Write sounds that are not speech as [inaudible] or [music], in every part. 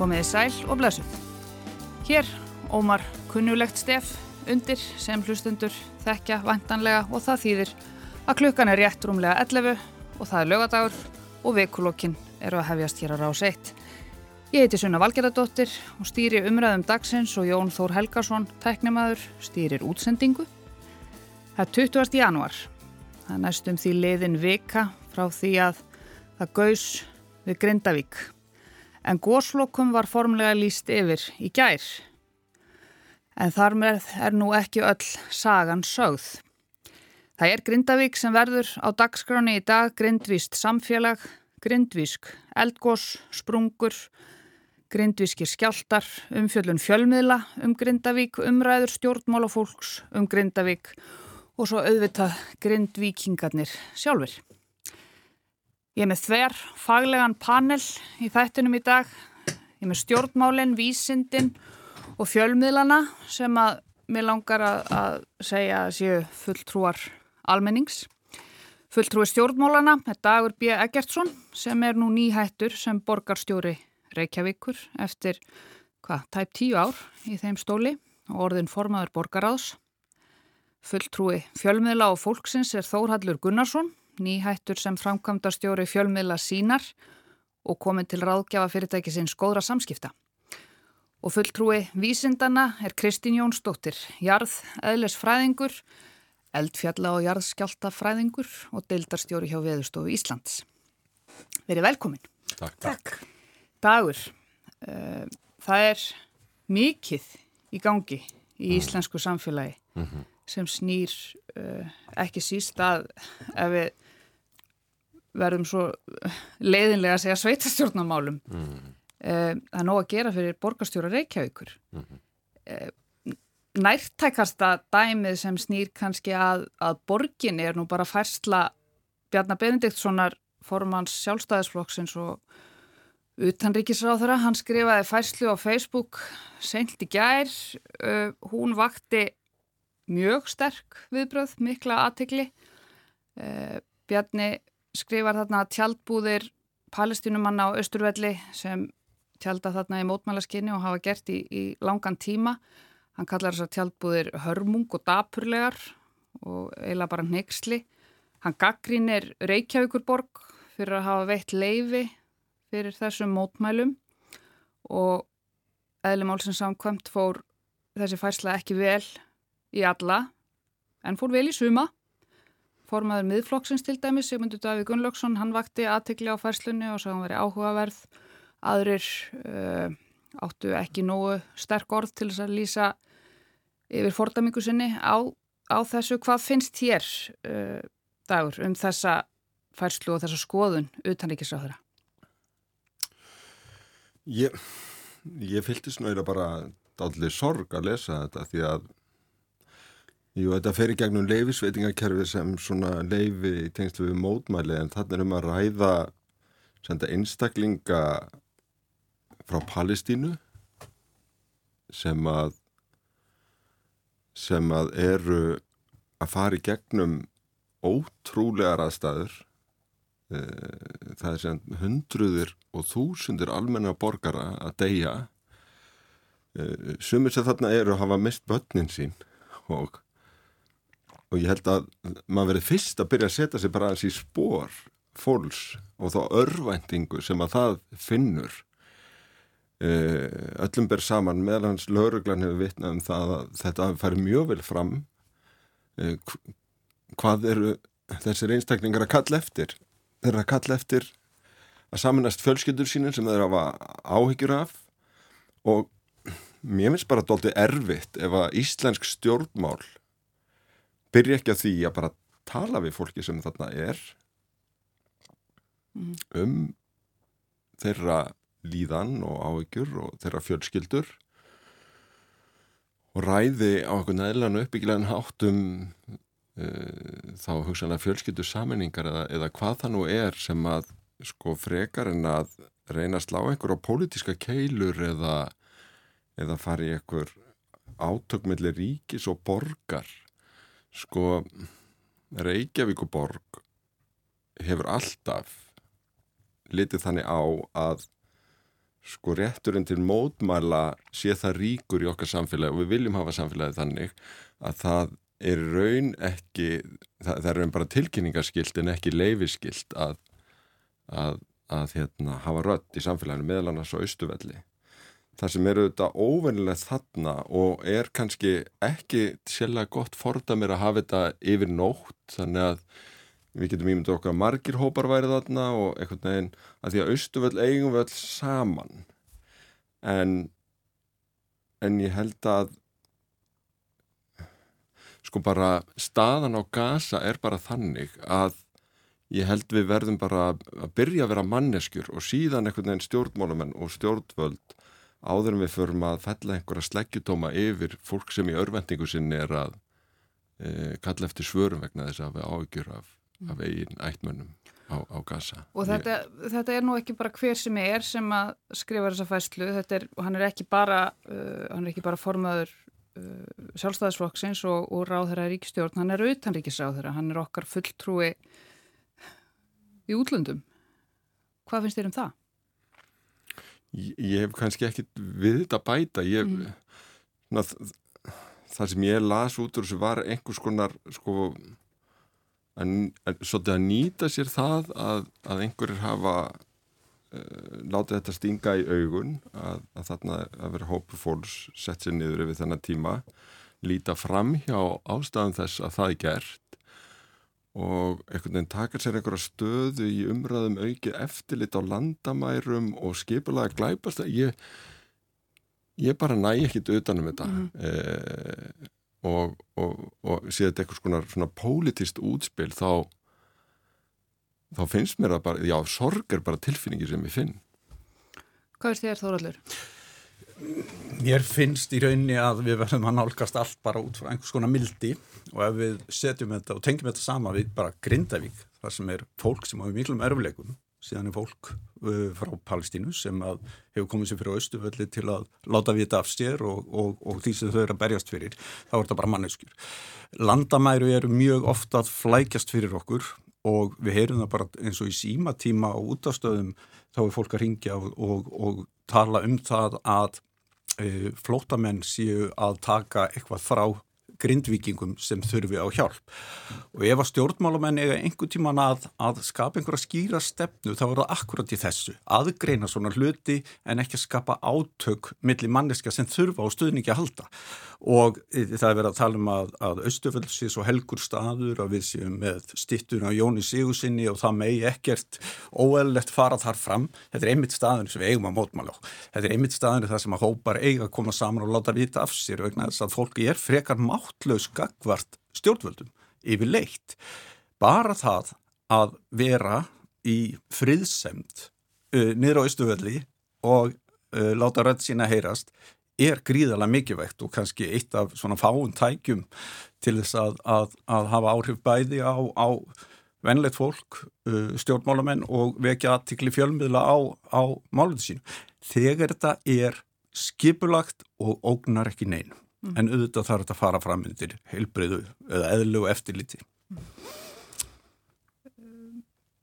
Komiði sæl og blessuð. Hér ómar kunnulegt stef undir sem hlustundur þekkja vantanlega og það þýðir að klukkan er rétt rúmlega 11 og það er lögadagur og vikulokkin eru að hefjast hér á rás 1. Ég heiti Sunna Valgerðardóttir og stýri umræðum dagsins og Jón Þór Helgarsson, tæknimaður, stýrir útsendingu. Það er 20. januar. Það er næstum því liðin vika frá því að það gaus við Grindavík. En góslokum var formlega líst yfir í gær. En þar með er nú ekki öll sagan sögð. Það er Grindavík sem verður á dagskráni í dag grindvíst samfélag, grindvísk eldgós, sprungur, grindvískir skjáltar, umfjöllun fjölmiðla um Grindavík, umræður stjórnmálafólks um Grindavík og svo auðvitað grindvíkingarnir sjálfur. Ég er með þver faglegan panel í þættunum í dag. Ég er með stjórnmálinn, vísindin og fjölmiðlana sem að mér langar að, að segja að séu fulltrúar almennings. Fulltrúi stjórnmálana er Dagur B. Eggertsson sem er nú nýhættur sem borgarstjóri Reykjavíkur eftir hvað, tæp tíu ár í þeim stóli og orðin formaður borgaráðs. Fulltrúi fjölmiðla og fólksins er Þórhallur Gunnarsson, nýhættur sem framkvæmdastjóri fjölmiðla sínar og komin til ráðgjafa fyrirtækisins góðra samskipta. Og fulltrúi vísindana er Kristín Jónsdóttir, jarð, eðlisfræðingur, eldfjalla og jarðskjáltafræðingur og deildarstjóri hjá Veðustofu Íslands. Verið velkomin. Takk. Takk. Dagur, uh, það er mikið í gangi í íslensku samfélagi Mm -hmm. sem snýr uh, ekki síst að ef við verðum svo leiðinlega að segja sveitastjórnarmálum. Mm. Uh, það er nóg að gera fyrir borgarstjóra Reykjavíkur. Mm -hmm. Nærtækasta dæmið sem snýr kannski að, að borgin er nú bara færsla Bjarnar Benediktssonar formans sjálfstæðisflokksins og utanríkisráðara. Hann skrifaði færslu á Facebook sent í gær. Uh, hún vakti mjög sterk viðbröð, mikla aðtikli. Uh, Bjarni skrifar þarna tjaldbúðir palestinumanna á Östurvelli sem tjálta þarna í mótmælaskinni og hafa gert í, í langan tíma. Hann kallar þessar tjaldbúðir hörmung og dapurlegar og eiginlega bara neyksli. Hann gaggrínir Reykjavíkurborg fyrir að hafa veitt leifi fyrir þessum mótmælum og eðlumálsins samkvæmt fór þessi færsla ekki vel í alla en fór vel í suma. Formaður miðflokksins til dæmis, Sigmundur Davíð Gunnlaugsson, hann vakti aðtekli á færslunni og sá hann veri áhugaverð. Aðrir uh, áttu ekki nógu sterk orð til þess að lýsa yfir fordamingu sinni á, á þessu. Hvað finnst þér, uh, Dagur, um þessa færslu og þessa skoðun utanríkisráðura? Ég, ég fylgti snöður bara allir sorg að lesa þetta því að jú, þetta fer í gegnum leifisveitingakerfi sem svona leifi í tengslu við mótmæli en þannig er um að ræða senda einstaklinga frá Palestínu sem að sem að eru að fara í gegnum ótrúlegar aðstæður. Það er sem hundruðir og þúsundir almenna borgara að deyja. Sumir sem þarna eru hafa mist börnin sín og, og ég held að maður verið fyrst að byrja að setja sig bara aðeins í spór fólks og þá örvæntingu sem að það finnur. Öllum ber saman meðal hans lauruglan hefur vitnað um það að þetta færi mjög vel fram. Hvað eru þessir einstaklingar að kalla eftir? Þeir eru að kalla eftir að saminast fjölskyldur sínum sem þeir hafa áhyggjur af. Og mér finnst bara doldið erfitt ef að íslensk stjórnmál byrja ekki að því að bara tala við fólki sem þarna er um þeirra líðan og áhyggjur og þeirra fjölskyldur og ræði á okkur næðlan uppbyggilegan hátt um uh, þá hugsanlega fjölskyldu saminningar eða, eða hvað það nú er sem að sko frekar en að reyna að slá einhver á pólitíska keilur eða, eða fara í einhver átökmiðli ríkis og borgar sko sko rétturinn til mótmæla sé það ríkur í okkar samfélagi og við viljum hafa samfélagi þannig að það er raun ekki, það, það er raun bara tilkynningarskilt en ekki leifiskilt að, að, að hérna, hafa rött í samfélaginu meðal annars á austuvelli. Það sem eru þetta óvennilegt þarna og er kannski ekki sérlega gott forða mér að hafa þetta yfir nótt þannig að við getum ímyndið okkar margir hópar værið þarna og einhvern veginn að því að austuvöll eigum við öll saman. En en ég held að sko bara staðan á gasa er bara þannig að ég held við verðum bara að byrja að vera manneskjur og síðan einhvern veginn stjórnmálamenn og stjórnvöld áður en við förum að fella einhverja sleggjutóma yfir fólk sem í örvendingu sinni er að e, kalla eftir svörum vegna þess að við ágjur af, af eigin ættmönnum á, á gasa. Og þetta, ég... þetta er nú ekki bara hver sem er sem að skrifa þessa fæslu, þetta er, hann er ekki bara, uh, hann er ekki bara formaður uh, sjálfstæðisflokksins og, og ráðherra ríkistjórn, hann er utanríkisráðherra, hann er okkar fulltrúi í útlöndum. Hvað finnst þér um það? Ég, ég hef kannski ekkit við þetta bæta, ég, mm. ná, það sem ég las út úr þessu var einhvers konar sko að, að, að nýta sér það að, að einhverjir hafa uh, látið þetta stinga í augun að, að þarna að vera hópu fólks sett sér niður yfir þennan tíma líta fram hjá ástæðan þess að það er gert og einhvern veginn takar sér einhverja stöðu í umræðum aukið eftirlit á landamærum og skipulega glæpast ég ég bara næ ekki utanum þetta mm -hmm. e og, og, og sé þetta eitthvað svona, svona pólitist útspil þá þá finnst mér að bara, já, sorg er bara tilfinningi sem ég finn Hvað er þér Þóraldur? Mér finnst í rauninni að við verðum að nálgast allt bara út frá einhvers konar mildi og ef við setjum þetta og tengjum þetta sama við bara Grindavík, það sem er fólk sem hafa miklum erflegum síðan er fólk uh, frá Palestínu sem hefur komið sér fyrir Östuföldi til að láta vita af sér og, og, og því sem þau eru að berjast fyrir, þá er þetta bara manneskjur. Landamæru eru mjög ofta að flækjast fyrir okkur og við heyrum það bara eins og í símatíma og útastöðum þá er fólk að ringja og, og tala um það að flótamenn séu að taka eitthvað frá grindvikingum sem þurfi á hjálp. Og ef að stjórnmálamenn eiga einhver tíman að, að skapa einhverja skýra stefnu þá er það akkurat í þessu. Aðgreina svona hluti en ekki að skapa átök millir manneska sem þurfa á stuðningi að halda. Og það er verið að tala um að, að Östuföld sé svo helgur staður að við séum með stittun á Jóni Sigursinni og það megi ekkert óeðlegt fara þar fram. Þetta er einmitt staður sem við eigum að mótmála þetta er einmitt staður þar sem að hópar eiga að koma saman og láta vita af sér máttlaus gagvart stjórnvöldum yfir leitt. Bara það að vera í friðsemt uh, niður á Ístuvelli og uh, láta rödd sína heyrast er gríðarlega mikilvægt og kannski eitt af svona fáun tækjum til þess að, að, að hafa áhrif bæði á, á venlegt fólk, uh, stjórnmálamenn og vekja aðtikli fjölmiðla á, á málunum sín. Þegar þetta er skipulagt og ógnar ekki neinu mm. en auðvitað þarf þetta að fara fram undir heilbreyðu eða eðlu og eftirliti.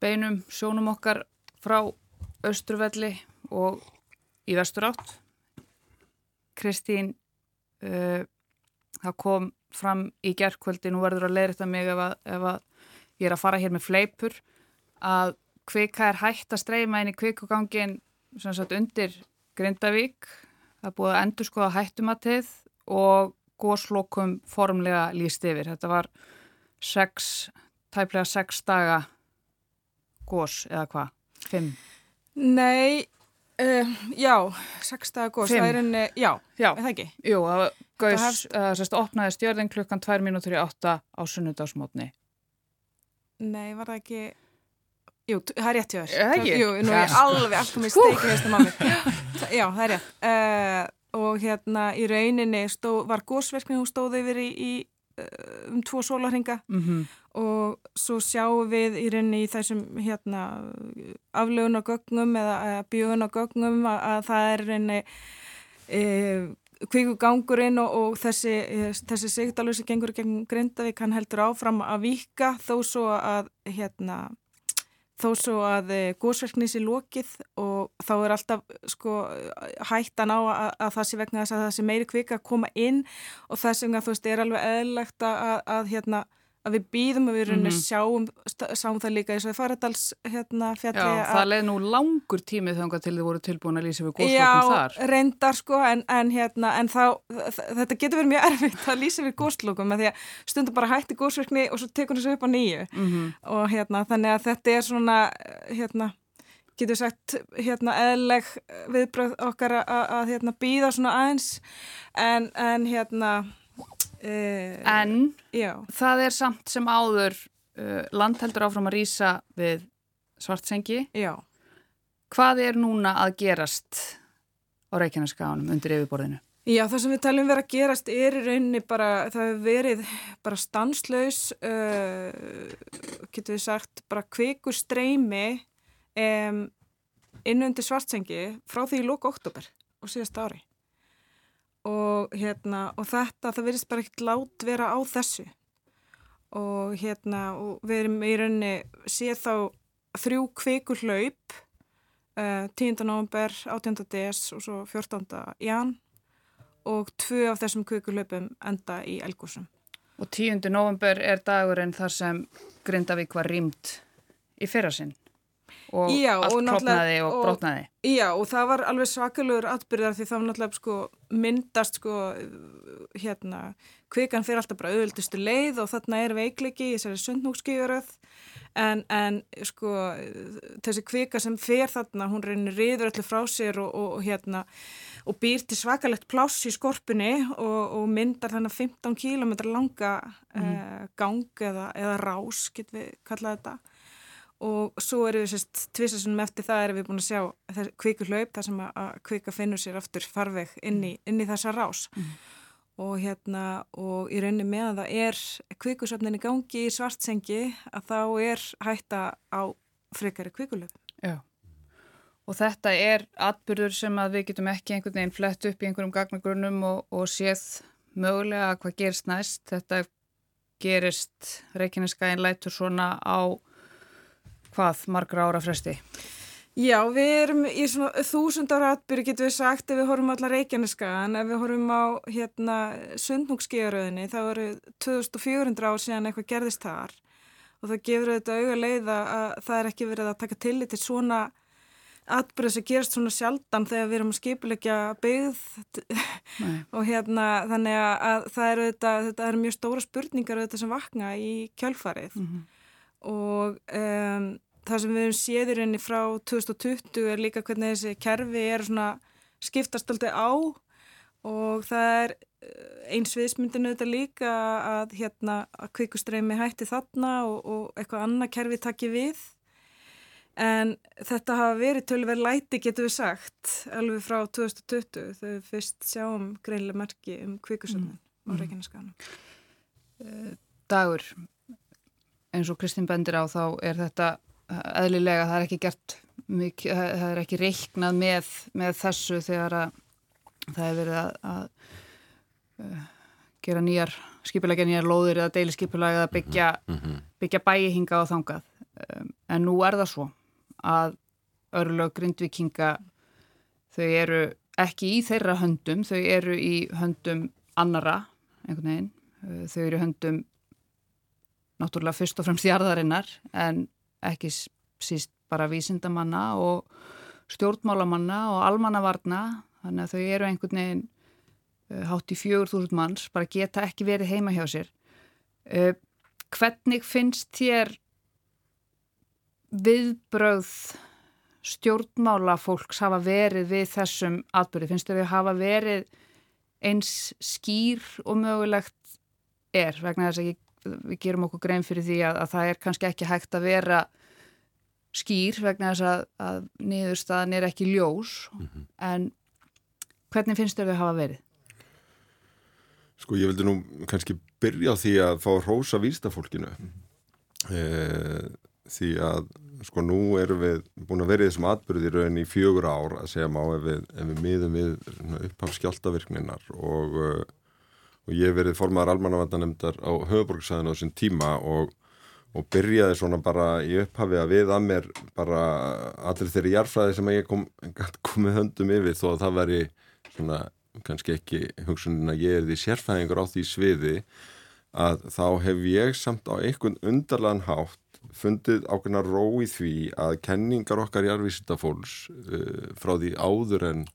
Beinum sjónum okkar frá Östurvelli og í vestur átt. Kristín, uh, það kom fram í gerðkvöldi, nú verður að leira þetta mig ef að, ef að ég er að fara hér með fleipur, að kvika er hægt að streyma inn í kvikugangin undir Grindavík. Það er búið að endur skoða hættumatið og góðslokum formlega líst yfir. Þetta var sex, tæplega sex daga góðs eða hvað? Fimm? Nei, uh, já, sex daga góðs. Fimm? Það er henni, já, já, er það ekki? Jú, það gauðs, hefst... uh, sérst, opnaði stjörðin klukkan tvær mínútur í átta á sunnudagsmótni. Nei, var það ekki... Jú, það er rétt hjá ekki? Jú, nú er ég alveg alltaf með steikið þessum á mig. Já, það er rétt. Uh, og hérna í rauninni stó, var gósverkni, hún stóði yfir í, í uh, um tvo sólarhinga mm -hmm. og svo sjáum við í rauninni í þessum hérna aflögun á gögnum eða, eða bjögun á gögnum að, að það er rauninni e, kvíkugangurinn og, og þessi, e, þessi sigdalur sem gengur gegn Grindavík hann heldur áfram að vika þó svo að hérna þó svo að uh, gósverknis er lokið og þá er alltaf sko hættan á að, að það sé vegna þess að það sé meiri kvika að koma inn og þess vegna þú veist er alveg eðlegt að, að hérna að við býðum og við mm -hmm. sjáum, sjáum það líka eins og faradals hérna fjalli Já, það leði nú langur tímið þangar til þið voru tilbúin að lýsa við góðslokum þar Já, reyndar sko, en, en hérna en þá, þetta getur verið mjög erfitt að lýsa við góðslokum, með því að stundum bara hætti góðsverkni og svo tekur þessu upp á nýju mm -hmm. og hérna, þannig að þetta er svona hérna, getur sagt hérna, eðleg viðbröð okkar að hérna býða svona aðeins en, en hérna Uh, en já. það er samt sem áður uh, land heldur áfram að rýsa við svartsengi já. hvað er núna að gerast á Reykjaneskaganum undir yfirborðinu? Já, það sem við talum verið að gerast er í rauninni bara, það hefur verið bara stanslaus uh, getur við sagt bara kvikur streymi um, inn undir svartsengi frá því í lóku oktober og síðast ári og hérna og þetta það verðist bara ekkert lát vera á þessu og hérna og við erum í rauninni séð þá þrjú kvikur hlaup uh, 10. november, 18. des og svo 14. jan og tvö af þessum kvikur hlaupum enda í Elgúsum. Og 10. november er dagurinn þar sem Grindavík var rýmt í fyrrasinn og já, allt og klopnaði og, og brotnaði. Já og það var alveg svakalur atbyrðar því var náttúrulega sko, myndast sko, hérna, kvikan fyrir alltaf bara auðvöldustu leið og þarna er veikleiki í þessari sundnúkskíðuröð en, en sko þessi kvika sem fer þarna hún reynir riður öllu frá sér og, og hérna og býr til svakalegt pláss í skorpunni og, og myndar þannig 15 km langa mm. eh, gang eða, eða rás, getur við kallað þetta og svo erum við sérst tvisasunum eftir það erum við búin að sjá kvikur hlaup þar sem að kvika finnur sér aftur farveg inn í, inn í þessa rás. Mm. og hérna og í rauninni meðan það er kvikusöfnin í gangi í svartsengi að þá er hætta á frekari kvikulöf Já. Og þetta er atbyrður sem að við getum ekki einhvern veginn flett upp í einhverjum gagnagrunum og, og séð mögulega hvað gerist næst. Þetta gerist Reykjaneskain lætur svona á hvað margra ára fresti? Já, við erum í svona þúsund ára atbyrju getur við sagt ef við horfum allar Reykjaneskaðan, ef við horfum á hérna sundnúksskíjaröðinni þá eru 2400 ár síðan eitthvað gerðist þar. Og það gefur þetta auga leið að það er ekki verið að taka tillit til svona atbyrju sem gerast svona sjaldan þegar við erum að skipilegja byggð. [laughs] Og hérna þannig að það eru þetta, þetta eru mjög stóra spurningar þetta sem vakna í kjölfarið. Mm -hmm. og um, það sem við hefum séður henni frá 2020 er líka hvernig þessi kerfi er svona skiptast alltaf á og það er eh, eins viðsmyndinu þetta líka að hérna að kvikustreimi hætti þarna og, og eitthvað annað kerfi takki við en þetta hafa verið tölver læti getur við sagt alveg frá 2020 þegar við fyrst sjáum greinlega merki um kvikusöfnun mm. á Reykjaneskaðanum eh, Dagur eins og Kristinn bendir á þá er þetta eðlilega það er ekki gert mikið, það er ekki reiknað með, með þessu þegar að það er verið að, að uh, gera nýjar skipilega nýjar lóðir eða deilisskipilega eða byggja, mm -hmm. byggja bæihinga og þangað um, en nú er það svo að örlög grindvikinga þau eru ekki í þeirra höndum, þau eru í höndum annara einhvern veginn, þau eru í höndum náttúrulega fyrst og fremst jarðarinnar en ekki síst bara vísindamanna og stjórnmálamanna og almannavarna þannig að þau eru einhvern veginn uh, hátt í fjögur þúsund manns bara geta ekki verið heima hjá sér. Uh, hvernig finnst þér viðbröð stjórnmála fólks hafa verið við þessum atbyrði, finnst þér að hafa verið eins skýr og mögulegt er? Vegna þess að við gerum okkur grein fyrir því að, að það er kannski ekki hægt að vera skýr vegna þess að, að niðurstaðan er ekki ljós mm -hmm. en hvernig finnst þér þau hafa verið? Sko ég vildi nú kannski byrja á því að fá að rósa výstafólkinu mm -hmm. e, því að sko nú erum við búin að vera í þessum atbyrði raun í fjögur ár að segja má ef við, ef við miðum við upphafskjáltavirkninar og og ég hef verið formaðar almannavandanemndar á höfuborgsæðinu á þessum tíma og, og byrjaði svona bara í upphafi að við að mér bara allir þeirri jarfræði sem ég kom komið höndum yfir þó að það væri svona kannski ekki hugsunin að ég er því sérfæðingur á því sviði að þá hef ég samt á einhvern undarlegan hátt fundið ákveðna ró í því að kenningar okkar jarfísitafólks uh, frá því áður en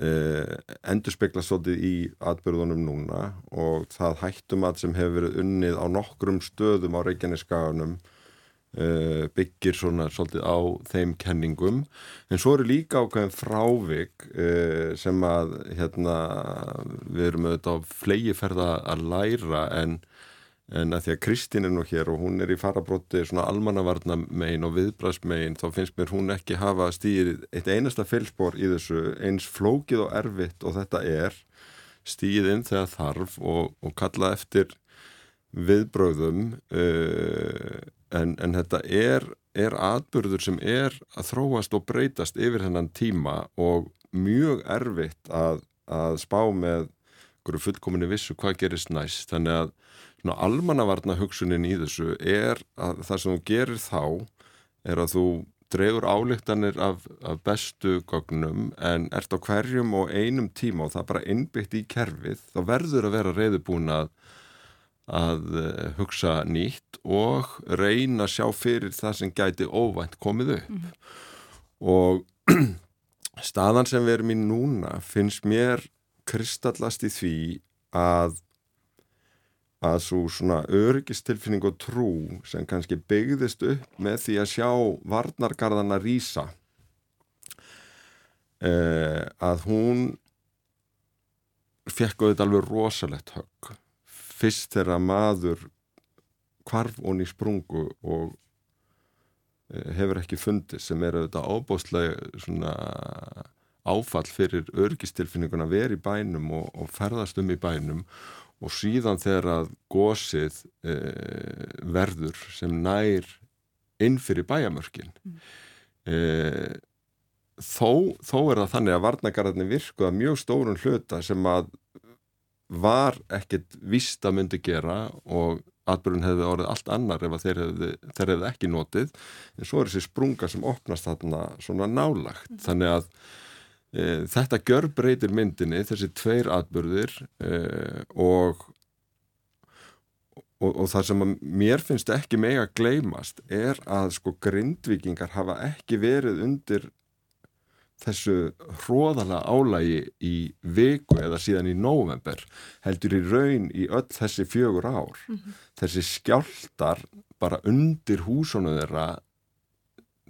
uh, endur spekla svolítið í atbyrðunum núna og það hættum að sem hefur verið unnið á nokkrum stöðum á Reykjaneskaganum uh, byggir svona svolítið á þeim kenningum. En svo eru líka ákveðin frávik uh, sem að hérna við erum auðvitað á flegiferða að læra en en að því að Kristín er nú hér og hún er í farabróti svona almannavarna megin og viðbrasmegin þá finnst mér hún ekki hafa stýrið eitt einasta fylgspor í þessu. Eins flókið og erfitt og þetta er stýrið inn þegar þarf og, og kalla eftir viðbröðum uh, en, en þetta er, er atbyrður sem er að þróast og breytast yfir hennan tíma og mjög erfitt að, að spá með fullkominni vissu hvað gerist næst. Þannig að almannavarna hugsunin í þessu er að það sem þú gerir þá er að þú dregur álíktanir af, af bestu gögnum en ert á hverjum og einum tíma og það er bara innbyggt í kerfið þá verður að vera reyðubúin að, að eh, hugsa nýtt og reyna að sjá fyrir það sem gæti óvænt komið upp mm -hmm. og [clears throat] staðan sem við erum í núna finnst mér kristallast í því að að svo svona örgistilfinning og trú sem kannski byggðist upp með því að sjá varnargarðana rýsa eh, að hún fekk auðvitað alveg rosalegt högg. Fyrst þegar maður kvarf og ný sprungu og eh, hefur ekki fundið sem er auðvitað ábóstlega svona áfall fyrir örgistilfinninguna vera í bænum og, og ferðast um í bænum og síðan þegar að gósið e, verður sem nær inn fyrir bæjamörkin mm. e, þó, þó er það þannig að varnagarðinni virkuða mjög stórun hluta sem að var ekkit vist að myndi gera og atbyrjun hefði orðið allt annar ef þeir hefði, þeir hefði ekki notið en svo er þessi sprunga sem opnast þarna svona nálagt mm. þannig að þetta gjör breytir myndinni, þessi tveir atbyrðir e, og, og, og það sem mér finnst ekki mega gleymast er að sko grindvikingar hafa ekki verið undir þessu hróðala álægi í viku eða síðan í november heldur í raun í öll þessi fjögur ár. Mm -hmm. Þessi skjáltar bara undir húsonu þeirra,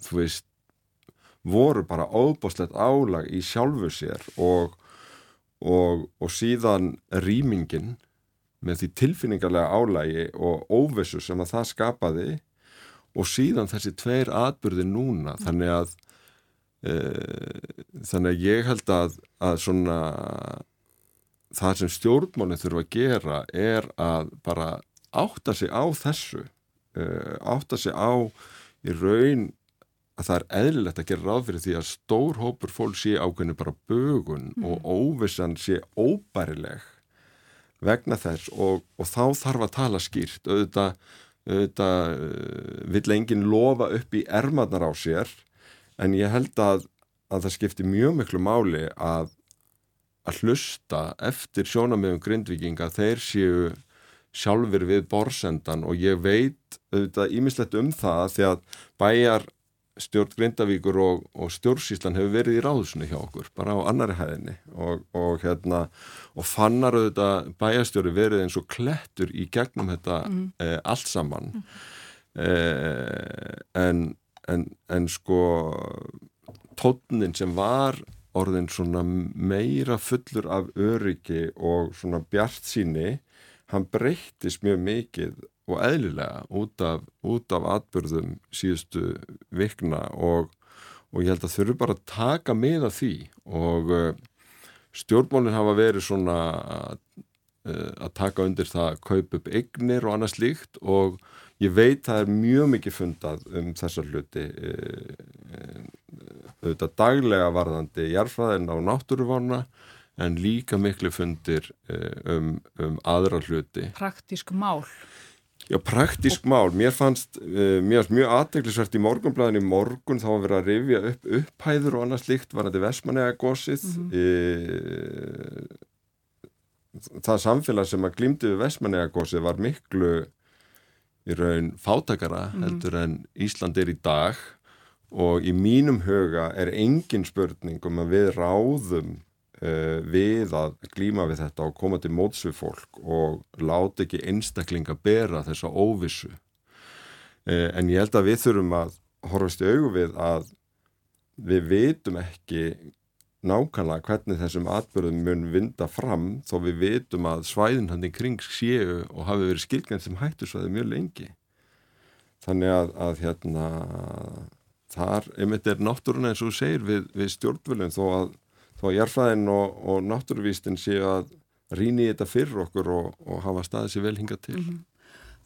þú veist, voru bara óbúslegt álag í sjálfu sér og, og, og síðan rýmingin með því tilfinningarlega álagi og óvissu sem að það skapaði og síðan þessi tveir atbyrði núna. Þannig að e, þannig að ég held að, að svona það sem stjórnmálinn þurfa að gera er að bara átta sig á þessu e, átta sig á í raun að það er eðlilegt að gera ráð fyrir því að stór hópur fólk sé ákveðinu bara bögun mm. og óvissan sé óbærileg vegna þess og, og þá þarf að tala skýrt auðvitað, auðvitað uh, vill enginn lofa upp í ermadnar á sér en ég held að, að það skipti mjög miklu máli að, að hlusta eftir sjónamöðum grindvikinga þeir séu sjálfur við borsendan og ég veit auðvitað ímislegt um það því að bæjar stjórn Grindavíkur og, og stjórnsíslan hefur verið í ráðsunu hjá okkur, bara á annari hæðinni og, og hérna og fannar auðvitað bæjastjóri verið eins og klettur í gegnum þetta mm. eh, allt saman mm. eh, en, en, en sko tónnin sem var orðin svona meira fullur af öryggi og svona bjart síni hann breyttist mjög mikið og eðlilega út af, út af atbyrðum síðustu vikna og, og ég held að þurfu bara að taka með að því og uh, stjórnmálinn hafa verið svona uh, að taka undir það að kaupa upp eignir og annað slíkt og ég veit það er mjög mikið fundað um þessar hluti uh, auðvitað daglega varðandi jarfræðin á náttúruvána en líka miklu fundir um, um aðra hluti. Praktísk mál. Já, praktísk mál. Mér fannst uh, mér fannst mjög aðdeglisvert í morgunblæðinu morgun þá að vera að rifja upp upphæður og annað slikt var þetta Vesmanega gósið mm -hmm. e, það samfélag sem að glýmdi við Vesmanega gósið var miklu í raun fátakara mm -hmm. heldur en Ísland er í dag og í mínum huga er engin spurning um að við ráðum við að glíma við þetta og koma til móts við fólk og láta ekki einstaklinga bera þessa óvissu. Uh, en ég held að við þurfum að horfast í augu við að við veitum ekki nákvæmlega hvernig þessum atbyrðum mun vinda fram þó við veitum að svæðin hann í kring séu og hafi verið skilgjörn sem hættu svæði mjög lengi. Þannig að, að hérna þar, einmitt er náttúruna eins og segir við, við stjórnvöldum þó að þó að jærfræðin og, og náttúruvístin séu að rýni þetta fyrir okkur og, og hafa staðið sér vel hinga til. Mm -hmm.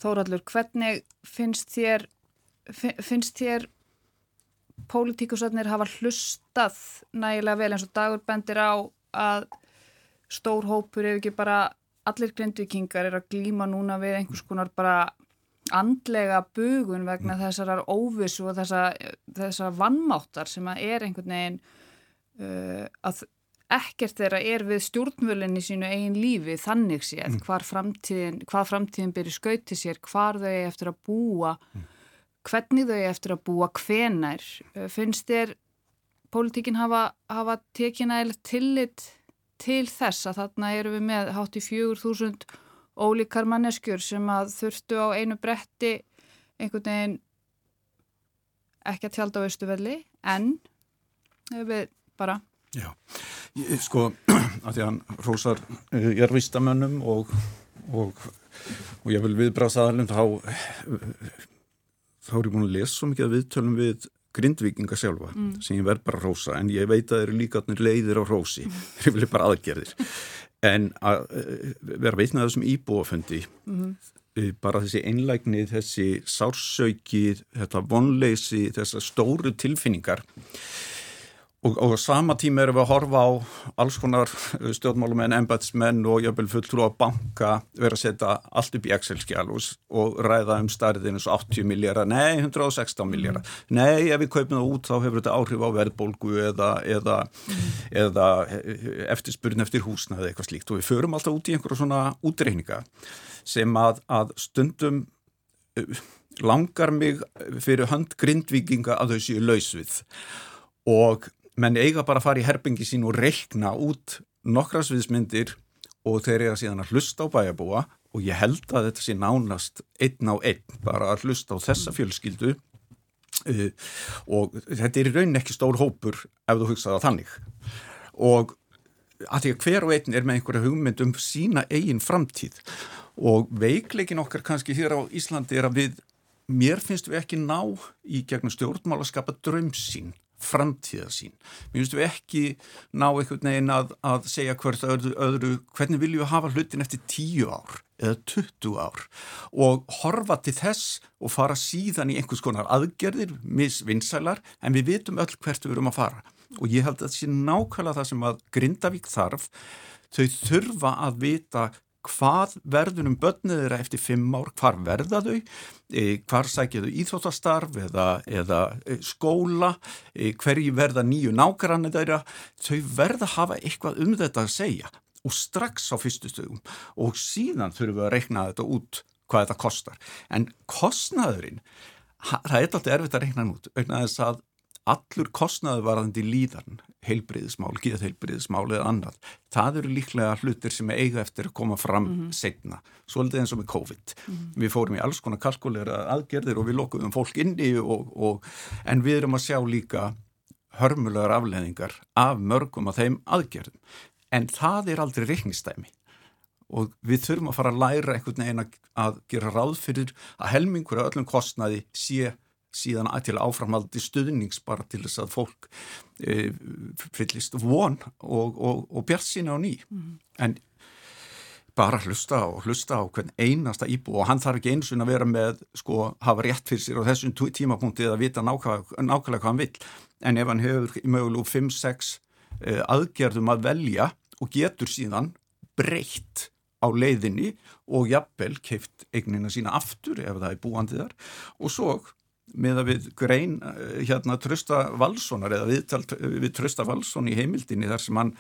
Þóraldur, hvernig finnst þér, finnst þér pólitíkusatnir hafa hlustað nægilega vel eins og dagur bendir á að stór hópur ef ekki bara allir grindvikingar er að glíma núna við einhvers konar bara andlega bugun vegna mm. þessar óvissu og þessar þessa vannmáttar sem að er einhvern veginn uh, að ekkert þeirra er við stjórnvölinni sínu eigin lífi þannig séð mm. hvað framtíðin, framtíðin byrju skauti sér, hvar þau eftir að búa mm. hvernig þau eftir að búa hvenar uh, finnst þér pólitíkin hafa, hafa tekina eða tillit til þess að þarna eru við með hátt í fjögur þúsund ólíkar manneskjur sem að þurftu á einu bretti einhvern veginn ekki að tjálta á austuvelli en við bara Já, ég, sko [clears throat] að því hann rósar uh, ég er vistamönnum og, og, og ég vil viðbráðs aðalum þá þá er ég búin að lesa svo mikið að viðtölum við grindvikinga sjálfa mm. sem ég verð bara að rósa en ég veit að það eru líka leiðir á rósi mm. [laughs] ég vil bara aðgerðir en að uh, vera veitnað þessum íbúafundi mm. bara þessi einlægni, þessi sársauki þetta vonleysi, þessar stóru tilfinningar Og, og sama tíma erum við að horfa á alls konar uh, stjórnmálumenn, embatsmenn og jöfnvel fulltrú að banka vera að setja allt upp í Excel-skjál og, og ræða um starðinu svo 80 miljardar, nei 116 miljardar, mm. nei ef við kaupum það út þá hefur þetta áhrif á verðbólgu eða, eða, mm. eða eftirspurn eftir húsna eða eitthvað slíkt og við förum alltaf út í einhverju svona útreikninga sem að, að stundum uh, langar mig fyrir hönd grindvikinga að þau séu lausvið og menn eiga bara að fara í herbingi sín og reikna út nokkra sviðsmyndir og þeir eiga síðan að hlusta á bæjabúa og ég held að þetta sé nánast einn á einn, bara að hlusta á þessa fjölskyldu. Uh, og þetta er í raunin ekki stór hópur ef þú hugsaða þannig. Og að því að hver og einn er með einhverja hugmynd um sína eigin framtíð. Og veikleikin okkar kannski hér á Íslandi er að við, mér finnst við ekki ná í gegnum stjórnmál að skapa drömsín framtíðarsín. Mér finnst við ekki ná einhvern veginn að, að segja hvert öðru, öðru, hvernig viljum við hafa hlutin eftir tíu ár eða 20 ár og horfa til þess og fara síðan í einhvers konar aðgerðir, misvinnsælar, en við vitum öll hvert við erum að fara. Og ég held að það sé nákvæmlega það sem að Grindavík þarf, þau þurfa að vita hvað verður um börnið þeirra eftir fimm ár, hvar verða þau, e, hvar sækja þau íþróttastarf eða, eða e, skóla, e, hverji verða nýju nákvæmni þeirra, þau verða að hafa eitthvað um þetta að segja. Og strax á fyrstu stöðum. Og síðan þurfum við að reikna þetta út hvað þetta kostar. En kostnaðurinn, það er alltaf erfitt að reikna út, auðvitað þess að allur kostnaður varðandi líðan, heilbriðismál, geðheilbriðismál eða annað, það eru líklega hlutir sem eiga eftir að koma fram mm -hmm. setna, svolítið eins og með COVID. Mm -hmm. Við fórum í alls konar kalkulera aðgerðir og við lokuðum fólk inni og, og, en við erum að sjá líka hörmulegar afleðingar af mörgum af þeim aðgerðum. En það er aldrei reiknistæmi og við þurfum að fara að læra einhvern veginn að gera ráð fyrir að helmingur af öllum kostnaði sé síðan til áframhaldi stuðnings bara til þess að fólk e, fyllist von og, og, og bjart sína á ný. Mm. en bara hlusta og hlusta á hvern einasta íbú og hann þarf ekki eins og að vera með sko hafa rétt fyrir sér á þessum tímapunkti eða vita nákvæmlega, nákvæmlega hvað hann vil en ef hann hefur mögulegu 5-6 e, aðgerðum að velja og getur síðan breytt á leiðinni og jafnvel keift eignina sína aftur ef það er búandið þar. Og svo með að við grein eh, hérna Trösta Valssonar eða viðtal við Trösta Valsson í heimildinni þar sem hann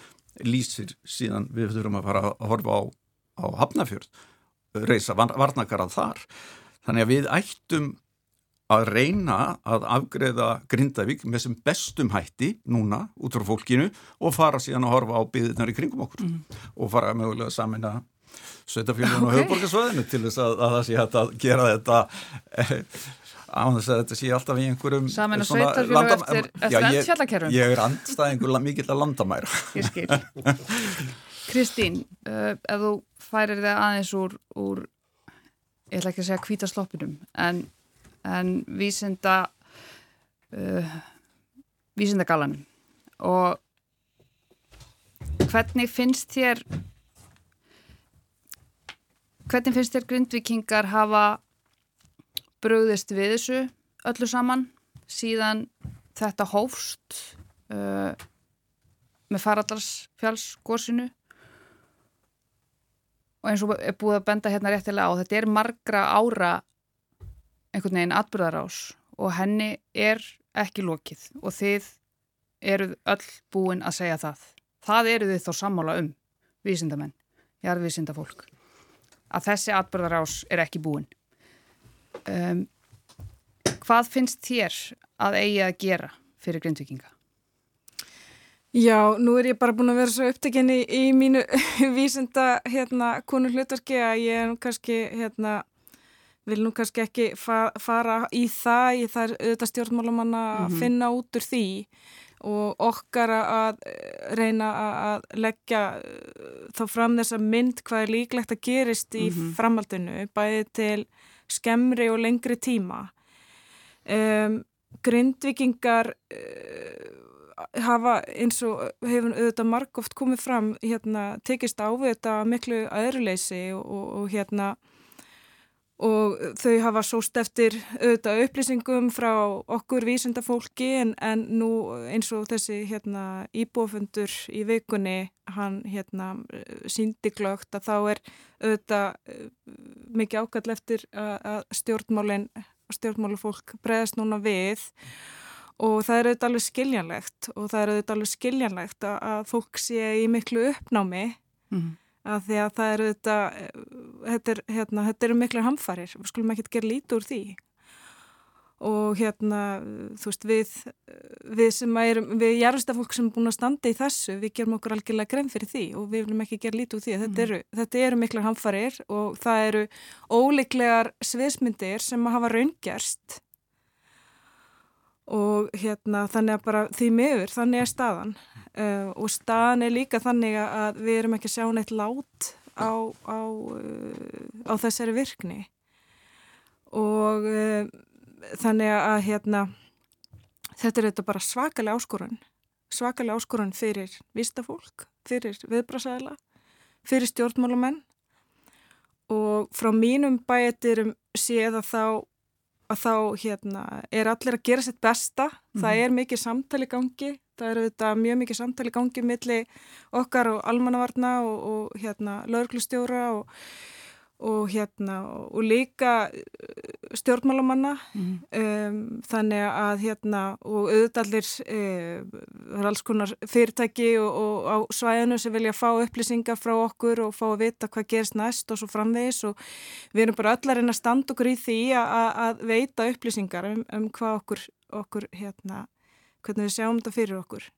lýsir síðan við þurfum að fara að horfa á, á Hafnafjörð, reysa varnakarað þar. Þannig að við ættum að reyna að afgreða Grindavík með sem bestum hætti núna út frá fólkinu og fara síðan að horfa á byggðunar í kringum okkur mm. og fara mögulega að samina sveitafélaginu okay. og höfuborgarsvæðinu til þess að, að það sé hægt að gera þetta á þess að þetta sé alltaf í einhverjum Samin og sveitafélag eftir, eftir endfjallakerfum Ég er andstæðingur mikill að landamæra. Ég skil. [laughs] Kristín, uh, ef þú færir þig aðeins úr, úr ég ætla ekki að segja kvítasloppinum en en vísinda uh, vísindagalanum og hvernig finnst þér hvernig finnst þér grindvikingar hafa bröðist við þessu öllu saman síðan þetta hófst uh, með faraldarsfjálsgórsinu og eins og er búið að benda hérna réttilega á þetta er margra ára einhvern veginn atbyrðarás og henni er ekki lokið og þið eruð öll búin að segja það. Það eru þið þó sammála um, vísindamenn, jarðvísinda fólk, að þessi atbyrðarás er ekki búin. Um, hvað finnst þér að eigi að gera fyrir grindvikinga? Já, nú er ég bara búin að vera svo upptekinni í mínu [laughs] vísinda hérna, konu hlutarki að ég er kannski hérna vil nú kannski ekki fa fara í það, í það auðvitað stjórnmálumanna að mm -hmm. finna út úr því og okkar að reyna að leggja uh, þá fram þessa mynd hvað er líklegt að gerist í mm -hmm. framhaldinu bæði til skemmri og lengri tíma. Um, grindvikingar uh, hafa eins og hefur auðvitað margóft komið fram hérna tekist á við þetta miklu aðurleysi og, og, og hérna og þau hafa sóst eftir auðvitað upplýsingum frá okkur vísendafólki en, en nú eins og þessi hérna, íbúfundur í vikunni hann hérna, síndi glögt að þá er auðvitað eh, mikið ákall eftir að stjórnmálinn stjórnmálufólk bregðast núna við. Og það er auðvitað alveg skiljanlegt og það er auðvitað alveg skiljanlegt að, að fólk sé í miklu uppnámi. Mm að því að það eru þetta, þetta, er, hérna, þetta eru miklu hamfarir, við skulum ekki gera lítið úr því. Og hérna, þú veist, við, við sem erum, við jarðstafólk sem er búin að standa í þessu, við gerum okkur algjörlega grein fyrir því og við viljum ekki gera lítið úr því, mm. þetta eru, þetta eru miklu hamfarir og það eru óleiklegar sviðsmyndir sem að hafa raungerst. Og hérna þannig að bara því miður þannig er staðan uh, og staðan er líka þannig að við erum ekki að sjá neitt lát á, á, uh, á þessari virkni og uh, þannig að hérna þetta er þetta bara svakalega áskorun svakalega áskorun fyrir vistafólk, fyrir viðbrásæðila fyrir stjórnmálamenn og frá mínum bæetirum séð að þá að þá hérna, er allir að gera sitt besta, mm. það mhm. er mikið samtali gangi, það er auðvitað mjög mikið samtali gangi millir okkar og almannavarna og, og hérna, lauruglustjóra og og hérna og líka uh, stjórnmálamanna mm. um, þannig að hérna og auðvitaðlir það er alls konar fyrirtæki og, og á svæðinu sem vilja fá upplýsingar frá okkur og fá að vita hvað gerist næst og svo framvegis og við erum bara allar en að standa okkur í því að, að veita upplýsingar um, um hvað okkur, okkur hérna, hvernig við sjáum þetta fyrir okkur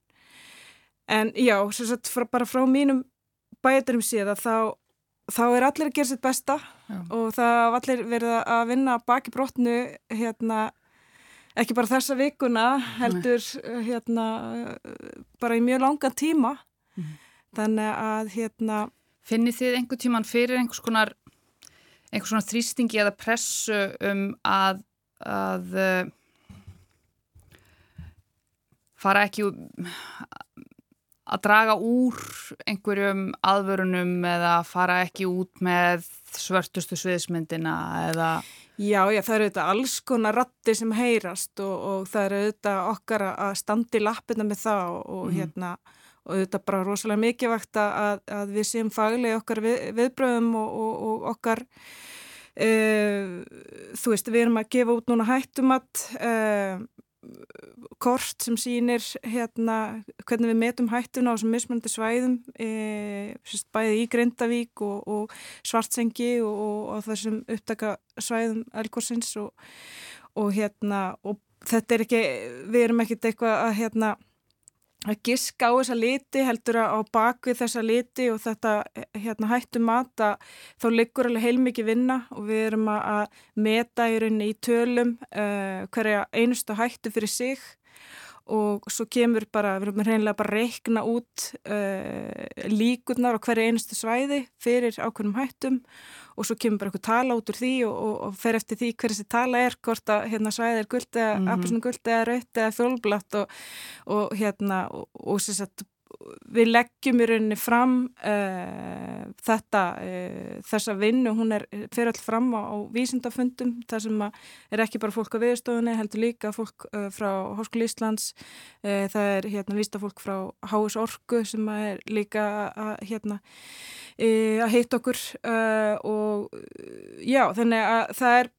en já, sagt, frá, bara frá mínum bæturum síðan þá þá er allir að gera sitt besta Já. og það er allir verið að vinna baki brotnu hérna, ekki bara þessa vikuna heldur hérna, bara í mjög langan tíma mm. þannig að hérna Finnir þið einhver tíman fyrir einhvers konar einhvers konar þrýstingi eða pressu um að að fara ekki að draga úr einhverjum aðvörunum eða fara ekki út með svörtustu sviðismyndina eða... Já, já, það eru auðvitað alls konar ratti sem heyrast og, og það eru auðvitað okkar að standi lappina með það og, og mm. hérna og er bara rosalega mikilvægt að, að við séum faglega okkar við, viðbröðum og, og, og okkar e, þú veist, við erum að gefa út núna hættumat e, kort sem sýnir hérna hvernig við metum hættuna á þessum mismunandi svæðum e, bæði í Grindavík og, og Svartsengi og, og þessum upptaka svæðum Elgorsins og, og hérna og þetta er ekki, við erum ekkert eitthvað að hérna að giska á þessa liti heldur að á bakvið þessa liti og þetta hérna, hættu mata þá liggur alveg heilmikið vinna og við erum að meta í rauninni í tölum uh, hverja einustu hættu fyrir sig og svo kemur bara, við erum reynilega bara að reikna út uh, líkurnar á hverja einustu svæði fyrir ákveðnum hættum og svo kemur bara eitthvað tala út úr því og, og, og fer eftir því hver þessi tala er, hvort að hérna, svæði er guld eða mm -hmm. guld eða raut eða fjólblatt og, og hérna og sagt við leggjum í rauninni fram uh, þetta, uh, þessa vinnu, hún er fyrir all fram á, á vísindafundum, það sem er ekki bara fólk á viðstofunni, heldur líka fólk uh, frá Hóskul Íslands, það er hérna vístafólk frá Háis Orku sem er líka að hérna að heita okkur og já, þannig að það er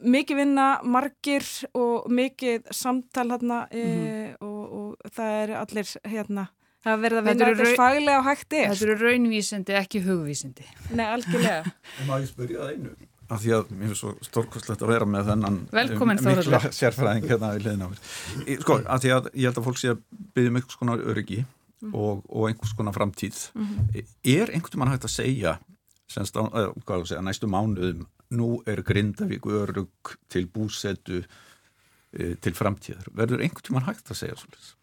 mikið vinna, margir og mikið samtal hérna mm -hmm. og, og það er allir hérna Það verður að vinna þess faglega og hægt er. Þetta eru raunvísindi, ekki hugvísindi. Nei, algjörlega. [laughs] Maður ekki spyrja það einu. Af því að mér finnst svo stórkostlegt að vera með þennan Velkomin, mikla sérfræðing hérna í liðin á mér. Sko, af því að ég held að fólk sé að byggja um einhvers konar öryggi mm. og, og einhvers konar framtíð. Mm -hmm. Er einhvern mann hægt að segja, senst, á, að segja næstu mánuðum, nú er Grindavík örygg til búsetu e, til framtíðar. Verður einhvern mann hægt að segja svolítið?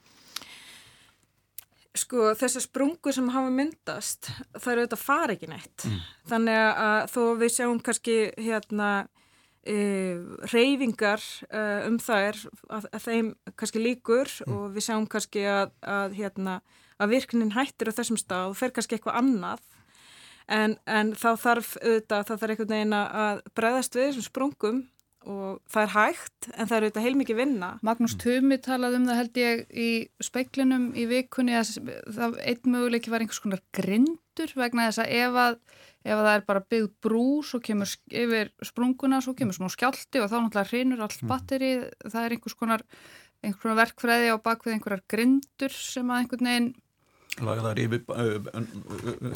Sko þessar sprungu sem hafa myndast það eru auðvitað fara ekki neitt mm. þannig að þó við sjáum kannski hérna e, reyfingar e, um er að, að þeim kannski líkur mm. og við sjáum kannski að, að hérna að virknin hættir á þessum stað og fer kannski eitthvað annað en, en þá þarf auðvitað það þarf einhvern veginn að bregðast við þessum sprungum og það er hægt en það er auðvitað heilmikið vinna. Magnús Tumi talaði um það held ég í speiklinum í vikunni að það einn möguleiki var einhvers konar grindur vegna þess að ef að, ef að það er bara byggð brú svo kemur yfir sprunguna svo kemur smá skjálti og þá náttúrulega hrinur allt mm. batteri, það er einhvers konar, einhvers konar verkfræði á bakvið einhverjar grindur sem að einhvern veginn Laga það yfir, yfir,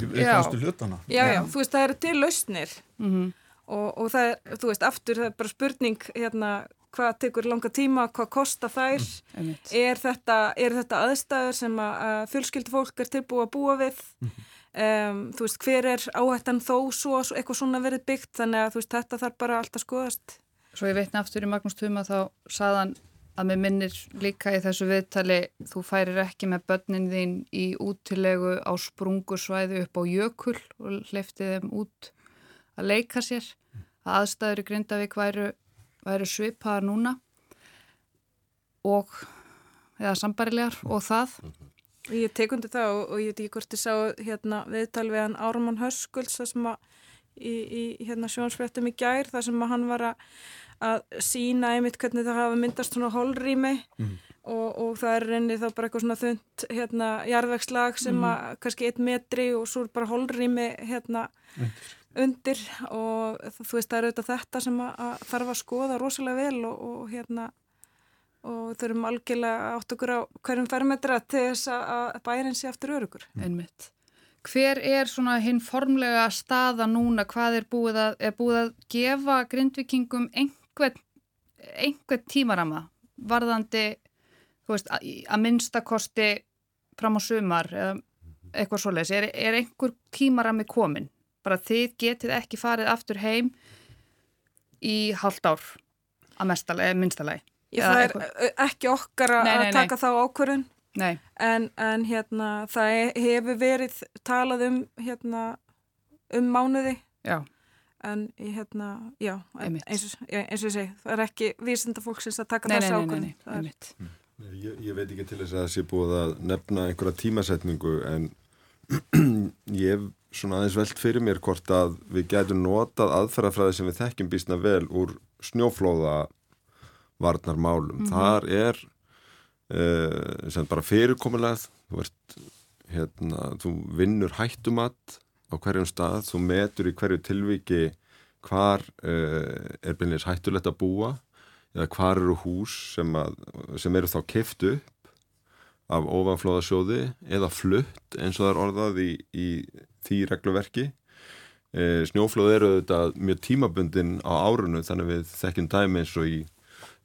yfir hlutana. Já, já, þú veist það eru til lausnir mm -hmm og, og það er, þú veist, aftur það er bara spurning hérna hvað tekur langa tíma, hvað kostar þær? Mm, er, þetta, er þetta aðstæður sem að fjölskyldu fólk er tilbúið að búa við? Um, þú veist, hver er áhættan þó svo, svo eitthvað svona verið byggt? Þannig að þú veist, þetta þarf bara alltaf skoðast. Svo ég veitna aftur í Magnús Tuma þá saðan að mér minnir líka í þessu viðtali þú færir ekki með börnin þín í útilegu á sprungusvæði upp á jökul og hleyftið þeim út að leika sér að aðstæður í Grindavík væru, væru svipaðar núna og eða sambarilegar og það Ég tekundi það og, og ég veit ekki hvort ég sá hérna, viðtal við hann Árumann Höskulds sem að í, í hérna, sjónsfréttum í gær þar sem að hann var að, að sína einmitt hvernig það hafa myndast svona holrými mm. og, og það er reynið þá bara eitthvað svona þund hérna jarðvegslag sem mm. að kannski eitt metri og svo er bara holrými hérna Undir undir og þú veist það er auðvitað þetta sem að, þarf að skoða rosalega vel og, og hérna og þurfum algjörlega átt okkur á hverjum fermetra til þess að bærin sé aftur örugur. Einmitt. Hver er svona hinn formlega staða núna, hvað er búið að, er búið að gefa grindvikingum einhvern, einhvern tímarama varðandi, veist, að, að minnstakosti fram á sumar eða eitthvað svoleiðis, er, er einhver tímarami komin? Bara þið getið ekki farið aftur heim í halvt ár að mestalegi, minnstalegi. Það er ekki okkar að nei, nei, nei. taka þá ákvörðun en, en hérna það hefur verið talað um hérna um mánuði já. en hérna já, eins og, eins og ég segi það er ekki vísinda fólksins að taka þessu ákvörðun mm. ég, ég veit ekki til þess að það sé búið að nefna einhverja tímasetningu en [clears throat] ég hef svona aðeins veld fyrir mér hvort að við getum notað aðferðafræði sem við þekkjum bísna vel úr snjóflóða varnarmálum. Mm -hmm. Þar er uh, sem bara fyrirkomulegð, þú ert hérna, þú vinnur hættumat á hverjum stað, þú metur í hverju tilviki hvar uh, er beinleins hættulegt að búa eða hvar eru hús sem, að, sem eru þá keft upp af ofanflóðasjóði eða flutt eins og það er orðað í, í því regluverki. E, snjóflóð eru auðvitað mjög tímabundin á árunum þannig við þekkjum dæmi eins og í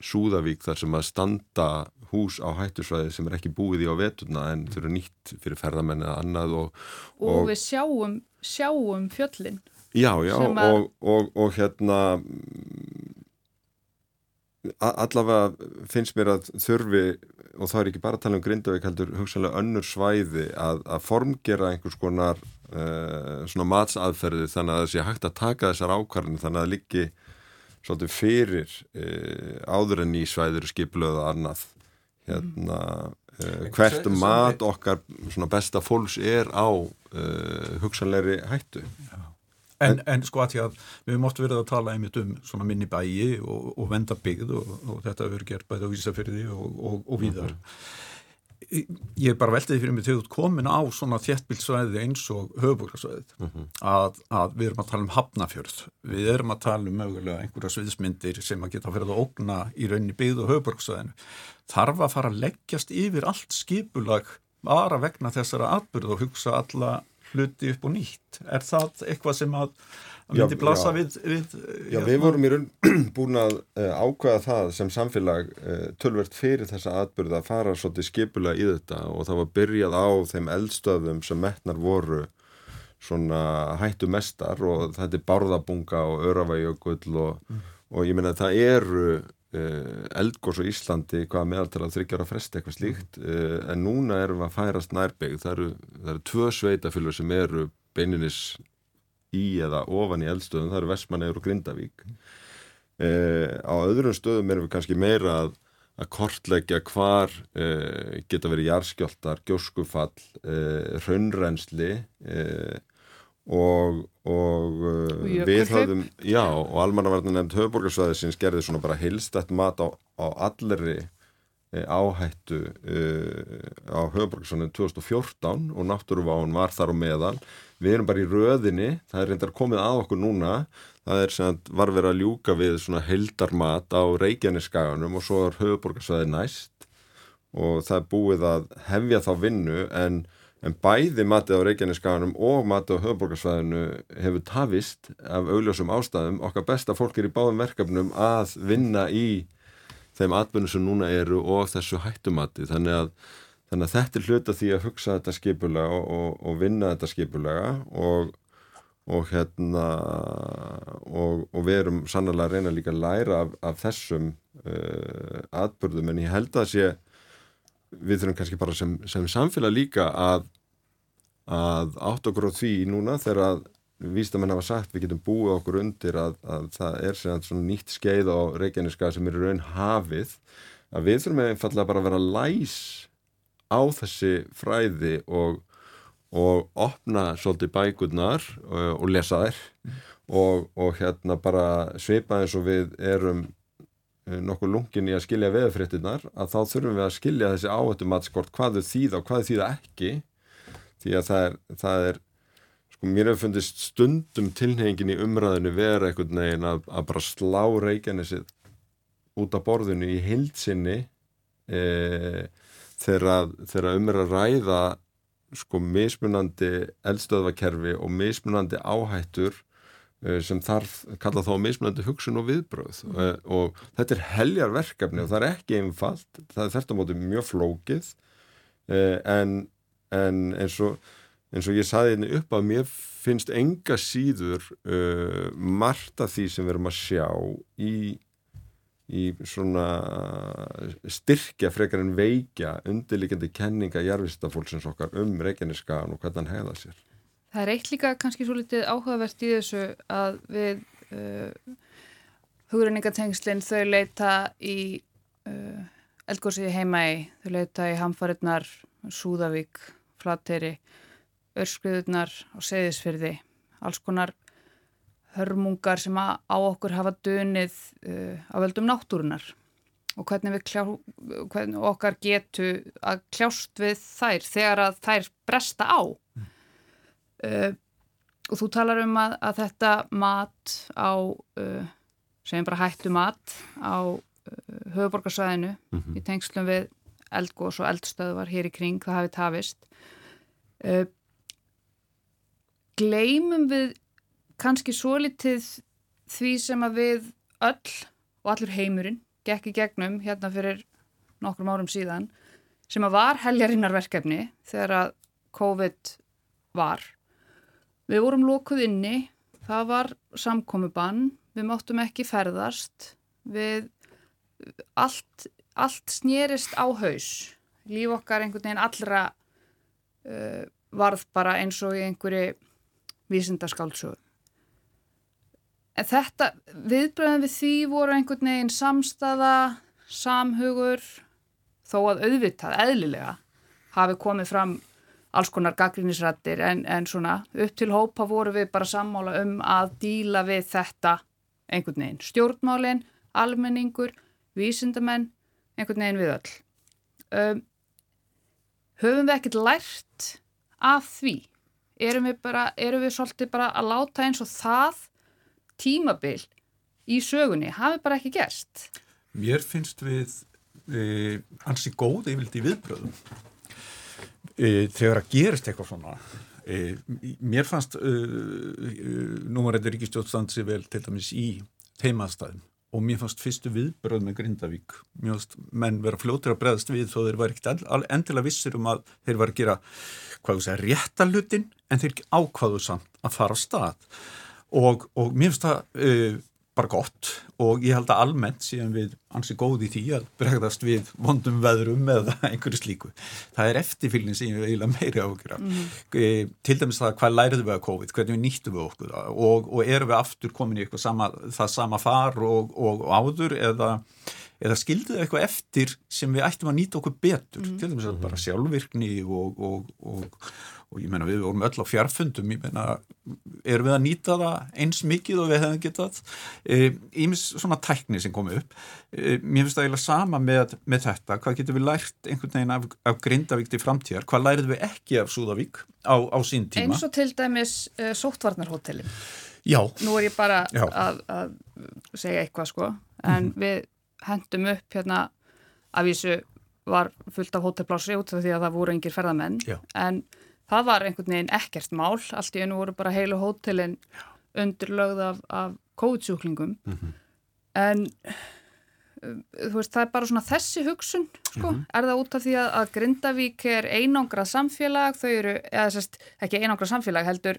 Súðavík þar sem að standa hús á hættusvæði sem er ekki búið í á veturna en þau eru nýtt fyrir ferðamenn eða annað og, og, og við sjáum, sjáum fjöllin Já, já og, og, og hérna allavega finnst mér að þurfi og það er ekki bara að tala um Grindavík heldur hugsanlega önnur svæði að, að formgera einhvers konar uh, svona matsaðferði þannig að það sé hægt að taka þessar ákvarðin þannig að það liggi svolítið fyrir uh, áður en í svæðir skipluða annað. Hérna uh, hvert mat okkar svona besta fólks er á hugsanleiri hættu. Já En, en sko að því að við höfum oft verið að tala einmitt um svona minni bæi og, og venda byggð og, og þetta hefur gert bæði á Ísafjörði og, og víðar. Ég er bara veldið fyrir mig þegar þú komin á svona þjettbilsvæði eins og höfuborgarsvæðið uh -huh. að, að við erum að tala um hafnafjörð. Við erum að tala um mögulega einhverja sviðsmyndir sem að geta að ferða að ógna í rauninni byggð og höfuborgarsvæðinu. Þarf að fara að leggjast yfir allt skipulag bara vegna þessara atbyrð og hugsa alla hluti upp og nýtt. Er það eitthvað sem að, myndi blasa við, við? Já, við vorum í raun [clears throat] búin að uh, ákvæða það sem samfélag uh, tölvert fyrir þessa atbyrða að fara svolítið skipulega í þetta og það var byrjað á þeim eldstöðum sem metnar voru svona hættu mestar og þetta er Bárðabunga og Öravægjökull og, mm. og ég minna að það eru Eh, eldgós og Íslandi hvaða meðaltal að þryggjara fresti eitthvað slíkt uh, en núna erum við að færast nærbegð það eru, það eru tvö sveitafylgur sem eru beininis í eða ofan í eldstöðum, það eru Vestmannegur og Grindavík. Uh, á öðrum stöðum erum við kannski meira að, að kortleggja hvar geta verið jarskjáltar, gjóskufall raunrensli og, og uh, við höfum, já, og almannavarnar nefnd höfuborgarsvæðisins gerði svona bara heilstætt mat á, á allri e, áhættu e, á höfuborgarsvæðinu 2014 og náttúruváun var þar á meðal. Við erum bara í röðinni, það er reyndar komið að okkur núna, það er sem var verið að ljúka við svona heildarmat á Reykjaneskaganum og svo er höfuborgarsvæði næst. Og það er búið að hefja þá vinnu en en bæði matið á Reykjaneskaganum og matið á höfuborgarsvæðinu hefur tafist af augljósum ástæðum. Okkar besta fólk er í báðum verkefnum að vinna í þeim atbyrnu sem núna eru og þessu hættumati. Þannig að, þannig að þetta er hluta því að hugsa þetta skipulega og, og, og vinna þetta skipulega og, og hérna og við erum sannlega að reyna líka að læra af, af þessum uh, atbyrðum en ég held að sé við þurfum kannski bara sem, sem samfélag líka að að átt okkur á því núna þegar að vístamenn hafa sagt við getum búið okkur undir að, að það er svona nýtt skeið á Reykjaneska sem eru raun hafið að við þurfum einfallega bara að vera læs á þessi fræði og, og opna svolítið bækurnar og, uh, og lesa þær mm. og, og hérna bara svipa eins og við erum nokkuð lungin í að skilja veðfréttinar að þá þurfum við að skilja þessi áhættum að skort hvað þau þýða og hvað þau þýða ekki. Því að það er, það er sko mér hefur fundist stundum tilnefingin í umræðinu vera einhvern veginn að, að bara slá Reykjanesið út af borðinu í hildsinni e, þegar umræð ræða sko mismunandi eldstöðvakerfi og mismunandi áhættur sem þarf, kalla þá mismunandi hugsun og viðbröð mm. e, og þetta er heljar verkefni og það er ekki einfalt, það er þetta mótið mjög flókið e, en en eins og, eins og ég saði hérna upp að mér finnst enga síður uh, margt af því sem við erum að sjá í, í svona styrkja frekar en veikja undirlikjandi kenninga jarfistafólksins okkar um Reykjaneskagan og hvernig hann hegða sér. Það er eitt líka kannski svo litið áhugavert í þessu að við uh, hugrenningatengslinn þau leita í uh, eldgóðsíði heima í, þau leita í hamfarinnar Súðavík, Flateri, Örskriðurnar og Seyðisfyrði, alls konar hörmungar sem á okkur hafa dönið uh, á veldum náttúrunar og hvernig við kljá, hvernig okkar getu að kljást við þær þegar að þær bresta á. Uh, og þú talar um að, að þetta mat á uh, segjum bara hættu mat á uh, höfuborgarsvæðinu mm -hmm. í tengslum við eldgós og eldstöðvar hér í kring, það hafi tafist gleymum við kannski svo litið því sem að við öll og allur heimurinn gekk í gegnum hérna fyrir nokkrum árum síðan sem að var heljarinarverkefni þegar að COVID var. Við vorum lókuð inni, það var samkomiðbann, við máttum ekki ferðast, við allt, allt snýrist á haus. Líf okkar einhvern veginn allra uh, varð bara eins og í einhverju vísindaskáldsögu. En þetta, viðbröðum við því voru einhvern veginn samstaða, samhugur, þó að auðvitað, eðlilega, hafi komið fram alls konar gaggrínisrættir en, en svona upp til hópa voru við bara sammála um að díla við þetta einhvern veginn. Stjórnmálinn, almenningur, vísindamenn, einhvern veginn við öll. Um, höfum við ekkert lært af því? Erum við, bara, erum við svolítið bara að láta eins og það tímabil í sögunni hafi bara ekki gerst. Mér finnst við e, ansi góð yfirlt í viðbröðum e, þegar að gerist eitthvað svona. E, mér fannst e, e, númarættir ríkistjóðstandsi vel til dæmis í teimaðstæðum og mér fannst fyrstu viðbröð með Grindavík mér fannst menn vera fljóttir að breðast við þó þeir var ekkert endilega vissir um að þeir var að gera hvað þú segja réttalutin en þeir ákvaðu samt að fara á stað og, og mér finnst það uh, bara gott og ég held að almennt séum við ansi góði í því að bregðast við vondum veðrum eða [laughs] einhverju slíku. Það er eftirfylgning sem ég vil eiginlega meiri áhugra. Mm -hmm. Til dæmis það hvað læriðum við að COVID, hvernig við nýttum við okkur og, og erum við aftur komin í sama, það sama far og, og áður eða, eða skildið eitthvað eftir sem við ættum að nýta okkur betur. Mm -hmm. Til dæmis að bara sjálfvirkni og og ég menna við vorum öll á fjarfundum. Ég menna, erum við að nýta það eins mikið og við hefum getað? Ímis e, svona tækni sem komi upp. E, mér finnst það eiginlega sama með, með þetta, hvað getur við lært einhvern veginn af, af Grindavík til framtíðar? Hvað lærið við ekki af Súðavík á, á sín tíma? Eins og til dæmis uh, sóttvarnarhótelin Já. Nú er ég bara að, að segja eitthvað sko, en mm -hmm. við hendum upp hérna af þessu var fullt af hótelplási út því að það voru engir ferðamenn, Já. en það var einhvern veginn ekkert mál. Allt í enu voru bara heilu hótelin undirlögð af, af kóðsjúklingum mm -hmm. en uh, þú veist það er bara svona þessi hugsun sko, mm -hmm. er það út af því að, að Grindavík er einangrað samfélag? Þau eru, eða sérst, ekki einangrað samfélag heldur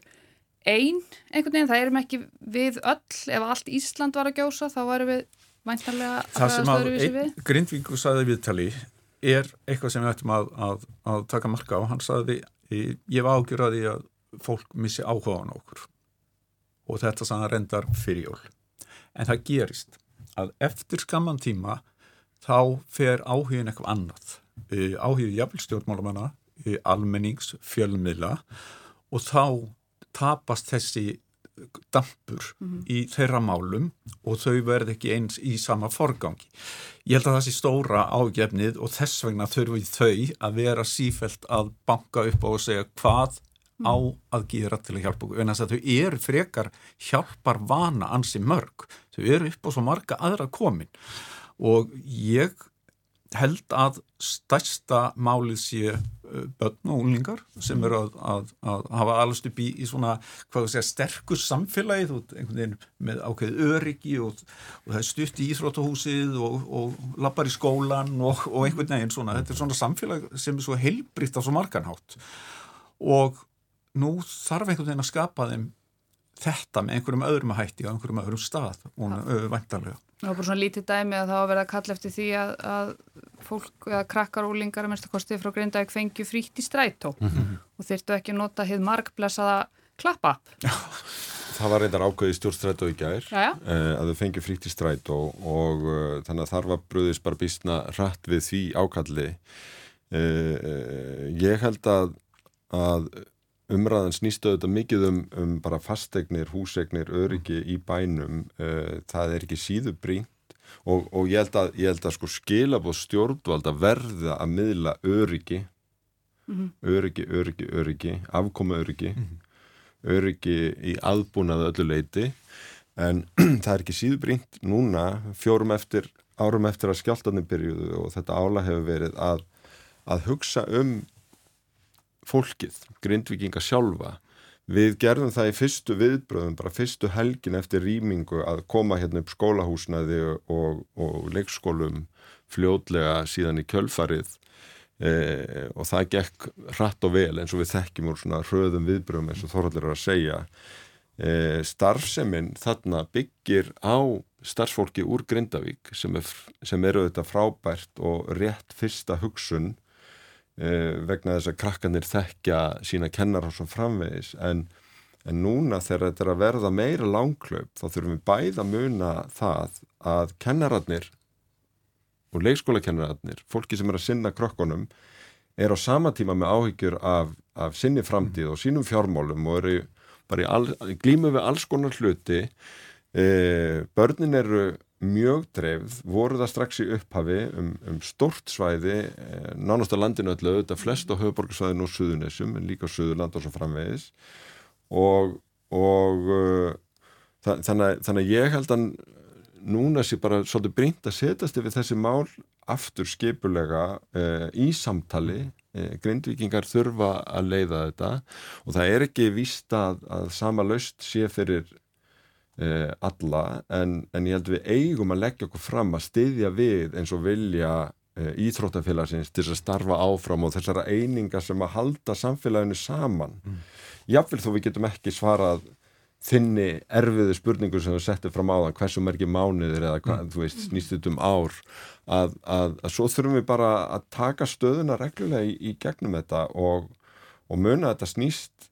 einn einhvern veginn, það erum ekki við öll. Ef allt Ísland var að gjósa þá varum við væntanlega að það sem að Grindvík saði viðtali er eitthvað sem við ættum að, að, að taka marka á, hann saði ég var ágjur að að fólk missi áhugaðan okkur og þetta sann rendar fyrir jól. En það gerist að eftir skamman tíma þá fer áhugin eitthvað annað. Áhugin jafnstjórnmálumanna almennings, fjölmiðla og þá tapast þessi dampur mm -hmm. í þeirra málum og þau verð ekki eins í sama forgangi. Ég held að það sé stóra ágefnið og þess vegna þurfum þau að vera sífelt að banka upp á og segja hvað á mhm. að gera til að hjálpa okkur. En þess að þau eru frekar hjálpar vana ansi mörg. Þau eru upp á svo marga aðra komin og ég held að stærsta málið sé uh, börn og úlingar sem eru að, að, að hafa allast upp í, í svona, hvað þú segja, sterkur samfélagið og einhvern veginn með ákveðið öryggi og, og það er stutt í Íþróttahúsið og, og lappar í skólan og, og einhvern veginn svona, þetta er svona samfélag sem er svo heilbritt á svo marganhátt og nú þarf einhvern veginn að skapa þeim þetta með einhverjum öðrum að hætti á einhverjum öðrum stað og vantarlega. Það var bara svona lítið dæmi að það var að vera að kalla eftir því að, að fólk eða krakkar og úlingar að mérstu kostið frá Grindavík fengju frítt í strætó mm -hmm. og þyrtu ekki að nota hið markblessaða klappa. Já, það var reyndar ákveði stjórnstrætó í gær já, já. Eh, að þau fengju frítt í strætó og uh, þannig að þar var bröðis bara bísna rætt við því ákalli. Uh, uh, ég held að, að umræðan snýstu auðvitað mikið um, um bara fastegnir, húsegnir, öryggi í bænum. Uh, það er ekki síðu brínt og, og ég held að, ég held að sko skilabóð stjórnvalda verða að miðla öryggi. Öryggi, öryggi, öryggi afkoma öryggi öryggi í aðbúnaðu öllu leiti en [clears throat] það er ekki síðbrínt núna fjórum eftir árum eftir að skjáltanum byrjuðu og þetta ála hefur verið að, að hugsa um fólkið, grindvikinga sjálfa. Við gerðum það í fyrstu viðbröðum, bara fyrstu helgin eftir rýmingu að koma hérna upp skólahúsnaði og, og leikskólum fljótlega síðan í kjölfarið. E, og það gekk hratt og vel eins og við þekkjum úr svona hröðum viðbröðum eins og Þorvaldur er að segja. E, starfseminn þarna byggir á starfsfólki úr Grindavík sem, er, sem eru þetta frábært og rétt fyrsta hugsun. eh, vegna þess að krakkanir þekkja sína kennar á svo framvegis. En, en núna þegar þetta er að verða meira langklaup þá þurfum við bæða að muna það að kennararnir og leikskólakennararnir, fólki sem er að sinna krökkunum er á sama tíma með áhyggjur af, af sinni framtíð og sínum fjármálum og eru bara í, all, glímu við alls konar hluti. E, börnin eru mjög dreifð, voru það strax í upphafi um, um stort svæði eh, nánast á landinu öllu, þetta flest á höfuborgarsvæðinu og Suðunessum, en líka Suðurland og svo framvegis. Og, og uh, það, þannig, þannig að ég held að núna sé bara svolítið brínt að setjast yfir þessi mál aftur skipulega uh, í samtali. Uh, grindvikingar þurfa að leiða þetta og það er ekki víst að, að sama laust sé fyrir eh, alla en, en ég held við eigum að leggja okkur fram að styðja við eins og vilja eh, íþróttafélagsins til að starfa áfram og þessara eininga sem að halda samfélaginu saman mm. jáfnvel þó við getum ekki svarað þinni erfiðu spurningu sem við settum fram á það hversu merkir mánuðir eða hvað, mm. þú veist, snýst um ár að, að, að svo þurfum við bara að taka stöðuna reglulega í, í gegnum þetta og, og muna að þetta snýst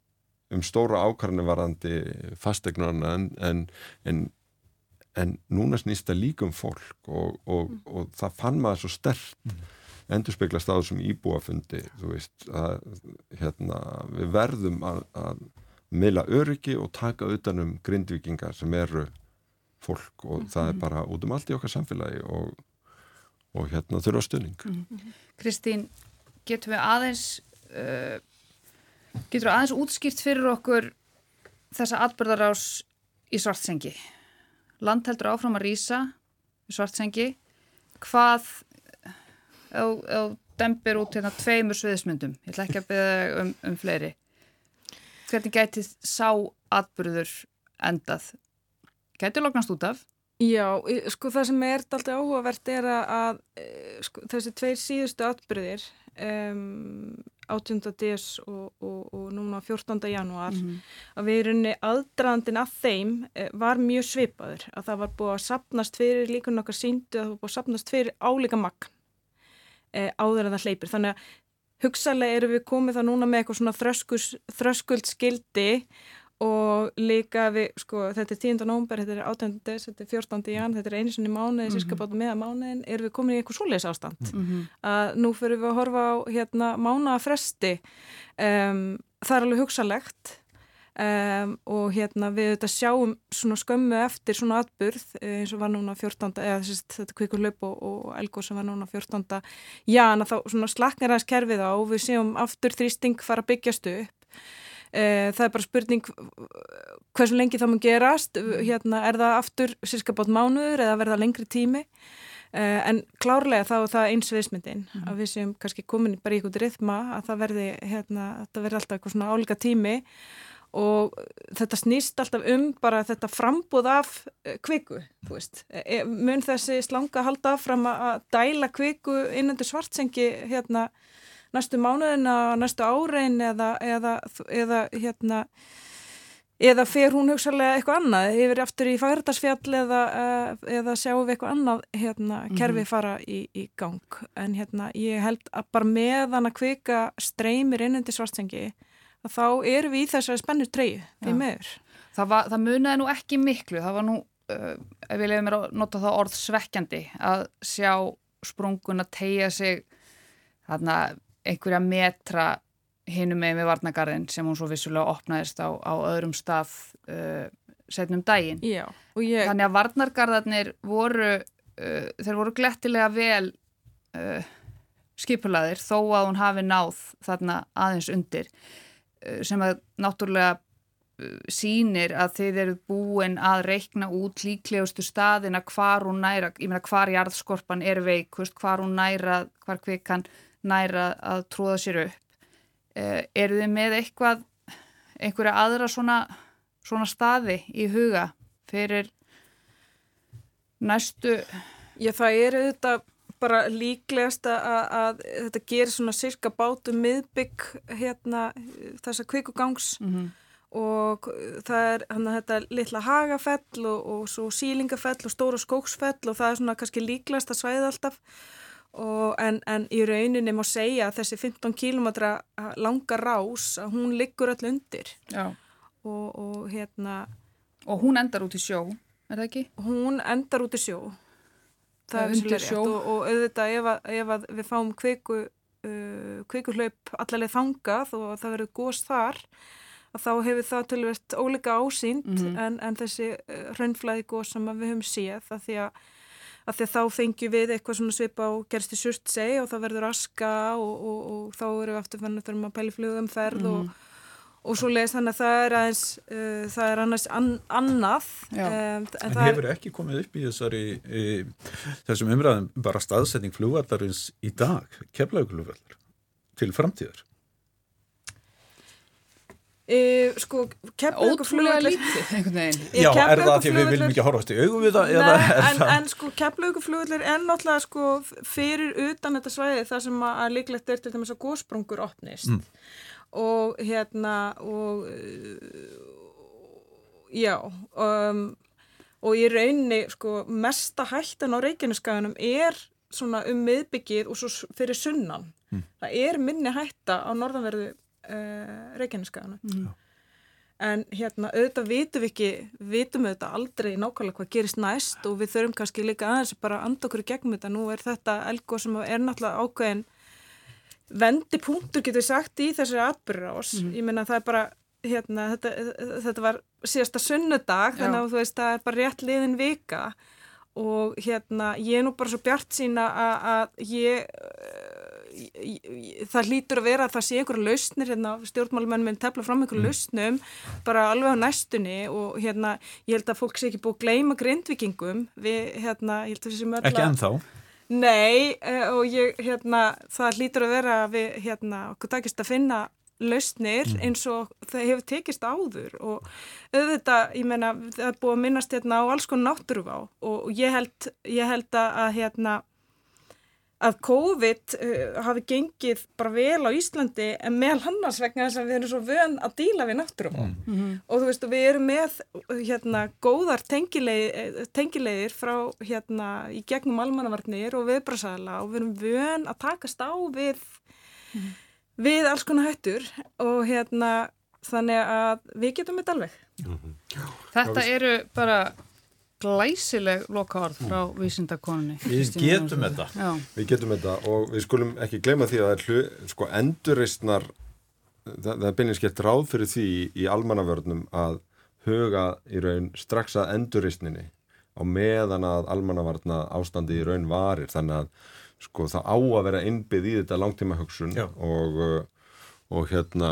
um stóra ákvarðinu varandi fastegnarna en, en, en, en núna snýst það líka um fólk og, og, mm. og það fann maður svo stert mm. endur spekla stáðu sem íbúafundi þú veist að hérna, við verðum að, að meila öryggi og taka utanum grindvikingar sem eru fólk og mm. það er bara út um allt í okkar samfélagi og, og hérna þurfa stöning mm. Kristín, getum við aðeins uh, Getur þú aðeins útskýrt fyrir okkur þessa atbyrðarás í svartsengi? Land heldur áfram að rýsa í svartsengi. Hvað, ef dempir út hérna tveimur sviðismyndum, ég ætla ekki að beða um, um fleiri. Hvernig gætið sá atbyrður endað? Gætið loknast út af? Já, sko það sem er alltaf áhugavert er að sko, þessi tveir síðustu atbyrðir um, 18. des og, og, og núna 14. januar mm -hmm. að við erum aðdraðandin að þeim eh, var mjög svipaður að það var búið að sapnast fyrir líkun okkar síndu að það var búið að sapnast fyrir álíka magn e, áður en það hleypir þannig að hugsalega eru við komið það núna með eitthvað svona þröskuld skildi og líka við, sko, þetta er 10. nómber, þetta er 18. des, þetta er 14. jan, þetta er einu sinni mánuði, -hmm. síska bátu meða mánuðin, erum við komin í eitthvað svoleiðs ástand. Mm -hmm. að Nú fyrir við að horfa á hérna, mánuðafresti, um, það er alveg hugsalegt um, og hérna við þetta sjáum svona skömmu eftir svona atburð eins og var núna 14. eða þessi, þetta kvikur löp og, og elgóð sem var núna 14. jan að þá svona slaknar aðeins kerfið á og við séum aftur þrýsting fara að byggjast upp Eh, það er bara spurning hversu lengi það mun gerast, hérna, er það aftur sérska bát mánuður eða verða lengri tími? Eh, en klárlega þá er það eins viðsmyndin mm. að við séum kannski komin bara í einhvern rithma að það verði, hérna, það verði alltaf eitthvað svona álíka tími. Og þetta snýst alltaf um bara þetta frambúð af eh, kviku, þú veist. Mun þessi slanga halda fram að dæla kviku innandur svartsengi hérna næstu mánuðina, næstu árein eða, eða, eða hérna eða fer hún hugsalega eitthvað annað yfir aftur í fagrætarsfjall eða, eða sjáum við eitthvað annað hérna, mhm. kerfi fara í, í gang en hérna ég held að bara meðan að kvika streymir innandi svartsengi þá erum við í þessari spennur treyju því meður. Það, var, það muniði nú ekki miklu, það var nú uh, ef við lefum mér að nota það orð svekkjandi að sjá sprungun að tegja sig þarna einhverja metra hinum með með varnagarðin sem hún svo vissulega opnaðist á, á öðrum stað uh, setnum daginn. Já, ég... Þannig að varnargarðarnir voru uh, þeir voru glettilega vel uh, skipulaðir þó að hún hafi náð þarna aðeins undir uh, sem að náttúrulega uh, sýnir að þeir eru búin að reikna út líklegustu staðina hvar hún næra, ég meina hvar jarðskorpan er veik, hvar hún næra hvar kvikan næra að tróða sér upp. Uh, eru þið með eitthvað einhverja aðra svona, svona staði í huga fyrir næstu? Já, það er auðvitað bara líklegast að, að þetta gerir svona sirka bátu miðbygg hérna þessa kvikugangs. Mm -hmm. og það er hann að þetta litla hagafell og, og svo sílingafell og stóra skóksfell og það er svona kannski líklegast að svæða alltaf en, en í rauninni má segja að þessi 15 km langa rás að hún liggur all undir. Og, og hérna og hún endar út í sjó er það ekki? Hún endar út í sjó. Það er undir sjó. Og, og auðvitað ef, að, ef að við fáum kviku uh, kvikuhlaup allaveg þangað og það verður góðs þar þá hefur það tilvægt óleika ásýnd mm -hmm. en, en þessi uh, raunflæði góð sem við höfum séð að því að, að því að þá fengjum við eitthvað svona svipa á gersti surtsei og það verður aska og, og, og þá eru við aftur fann að þurfum að pæli flugum ferð mm og og svo leiðist þannig að það er aðeins uh, það er annars an, annað. Um, en, en hefur ekki komið upp í þessari í, þessum umræðum bara staðsetning flugvallarins í dag keflaugulugvallar til framtíðar e, sko keflauguflugvallar lítið já, er það því við viljum ekki horfast í augum við það Nei, en, en sko keflauguflugvallar er náttúrulega sko fyrir utan þetta svæði það sem að líklegt er til þess að góðsprungur opnist. Mm. Og hérna og já um, og í rauninni sko mesta hættan á Reykjaneskaganum er svona um miðbyggið og svo fyrir sunnan. Mm. það er minni hætta á norðanverðu uh, Reykjaneskaganum mm. en hérna auðvitað vitum við ekki vitum við þetta aldrei nákvæmlega hvað gerist næst og við þurfum kannski líka aðeins bara að anda okkur í gegnum þetta. Nú er þetta elgo sem er náttúrulega ákveðin vendipunktur getur sagt í þessari atbyrðarás mm. -hmm. ég menna það er bara hérna, þetta, þetta var síðasta sunnudag þannig að þú veist það er bara rétt liðin vika. Og hérna ég er nú bara svo bjart sína að ég það hlýtur að vera að það sé einhverja lausnir hérna, stjórnmálumennum minn tefla fram einhverju mm. lausnum bara alveg á næstunni og hérna ég held að fólk sé ekki búið að gleima grindvikingum við hérna, ég held að sem öll Ekki ennþá Nei uh, og ég, hérna, það hlýtur að vera að við, hérna, okkur takist að finna lausnir mm. eins og það hefur tekist áður og auðvitað, ég meina, það er búið að minnast hérna á alls konar náttúruvá og ég held, ég held að, hérna, að COVID uh, hafi gengið bara vel á Íslandi en meðal hannars vegna þess að við erum svo vön að díla við náttúrufá mm -hmm. og þú veist og við erum með hérna góðar tengilegir, tengilegir frá hérna í gegnum almannavarnir og viðbrasæla og við erum vön að takast á við mm -hmm. við alls konar hættur og hérna þannig að við getum þetta alveg mm -hmm. Þetta eru bara glæsileg loka orð frá vísindakoninni Við getum þetta. Já. Við getum þetta og við skulum ekki gleyma því að það er hlu, sko endurreistnar það, það er beinlega skert ráð fyrir því í, í almannavörnum að huga í raun strax að endurreistninni á meðan að almannavarna ástandi í raun varir. Þannig að sko það á að vera innbyggð í þetta langtíma hugsun og, og hérna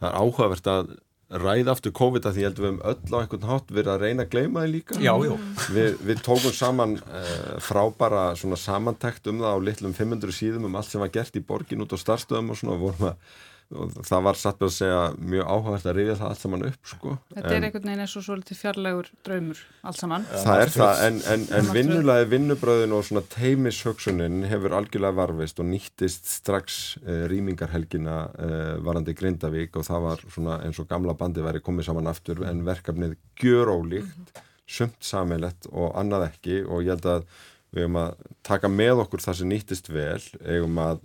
það er áhugavert að ræða aftur COVID að því heldur við um öll á einhvern hátt verið að reyna að gleyma þið líka já, já. Við, við tókum saman uh, frábara svona samantækt um það á litlum 500 síðum um allt sem var gert í borgin út á starfstöðum og svona vorum að og það var satt með að segja mjög áhugast að rifja það allt saman upp sko. Þetta en, er einhvern veginn eins og svolítið fjarlægur draumur allt saman. Það er það en, en, en vinnulagi vinnubröðin og svona teimishöksunin hefur algjörlega varfist og nýttist strax uh, rýmingarhelgina uh, varandi Grindavík og það var svona eins og gamla bandi væri komið saman aftur en verkefnið gjör ólíkt, mm -hmm. sumt samilett og annað ekki og ég held að við höfum að taka með okkur það sem nýttist vel, eigum að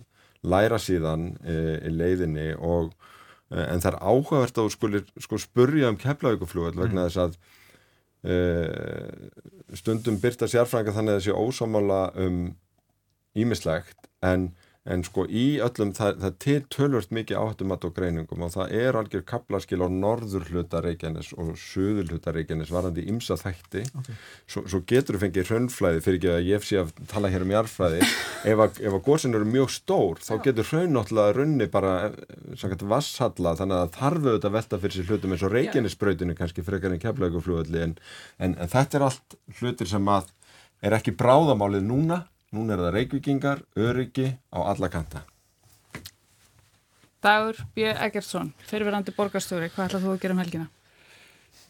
læra síðan e, í leiðinni og e, en það er áhugavert að sko, sko spurja um keflauguflugall vegna mm. þess að e, stundum byrta sérfrænga þannig að þessi ósámála um ímislegt en en sko í öllum, það, það til tölvört mikið áhættumat og greiningum og það er algjör kaplaskil á norður hluta Reykjanes og söður hluta Reykjanes varandi ímsa þætti. Okay. svo, svo getur þú fengið hraunflæði fyrir ekki að ég sé að tala hér um jarfræði [laughs] ef að, að góðsinn eru mjög stór þá getur hraun náttúrulega runni bara sagt, vasshalla þannig að þarfu þetta velta fyrir sér hlutum eins og Reykjanesbrautinu kannski frekar en keflaugufljóðalli en, en, en þetta er allt hlutir sem að er ekki bráðamálið núna Núna er það reykvikingar, öryggi á alla kanta. Dagur B. Eggertsson, fyrirverandi borgarstjóri, hvað ætlað þú að gera um helgina?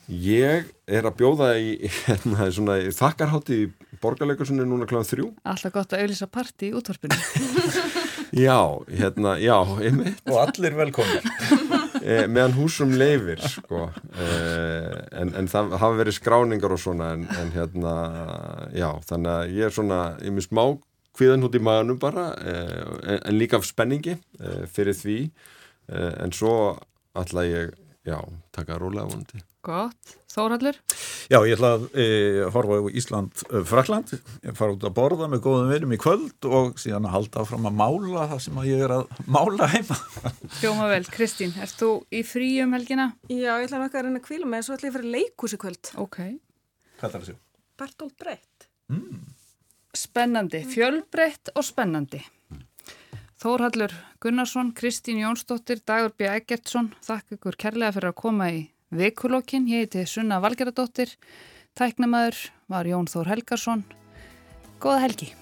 Ég er að bjóða í, [laughs] hérna, svona, í þakkarhátti í borgarleikursunni núna kláðan þrjú. Alltaf gott að auðvisa parti í útvarpinu. [laughs] já, hérna, já, einmitt. Og allir velkomir. [laughs] eh, meðan húsum leifir sko. eh, en, en það hafa verið skráningar og svona en, en hérna, já, þannig að ég er svona, ég mjög smá kviðan út í maðunum bara eh, en, líka af spenningi eh, fyrir því eh, en svo ætla ég, já, taka rólega vonandi Gott, Þóraldur? Já, ég ætla að e, horfa á Ísland-Frakland, ég fara út að borða með góðum vinum í kvöld og síðan að halda fram að mála það sem að ég er að mála heima. Hljóma vel, Kristín, erst þú í frí um helgina? Já, ég ætla nokkað að reyna að kvíla með en svo ætla ég að fara leikúsi kvöld. Ok. Hvað það að sjá? Bertolt Brett. Mm. Spennandi, fjölbreytt og spennandi. Þórhallur Gunnarsson, Kristín Jónsdóttir, Dagur B. Eggertsson, þakk ykkur kærlega fyrir að koma í vikulokkin. Ég heiti Sunna Valgeradóttir, tæknamaður var Jón Þór Helgarsson. Góða helgi!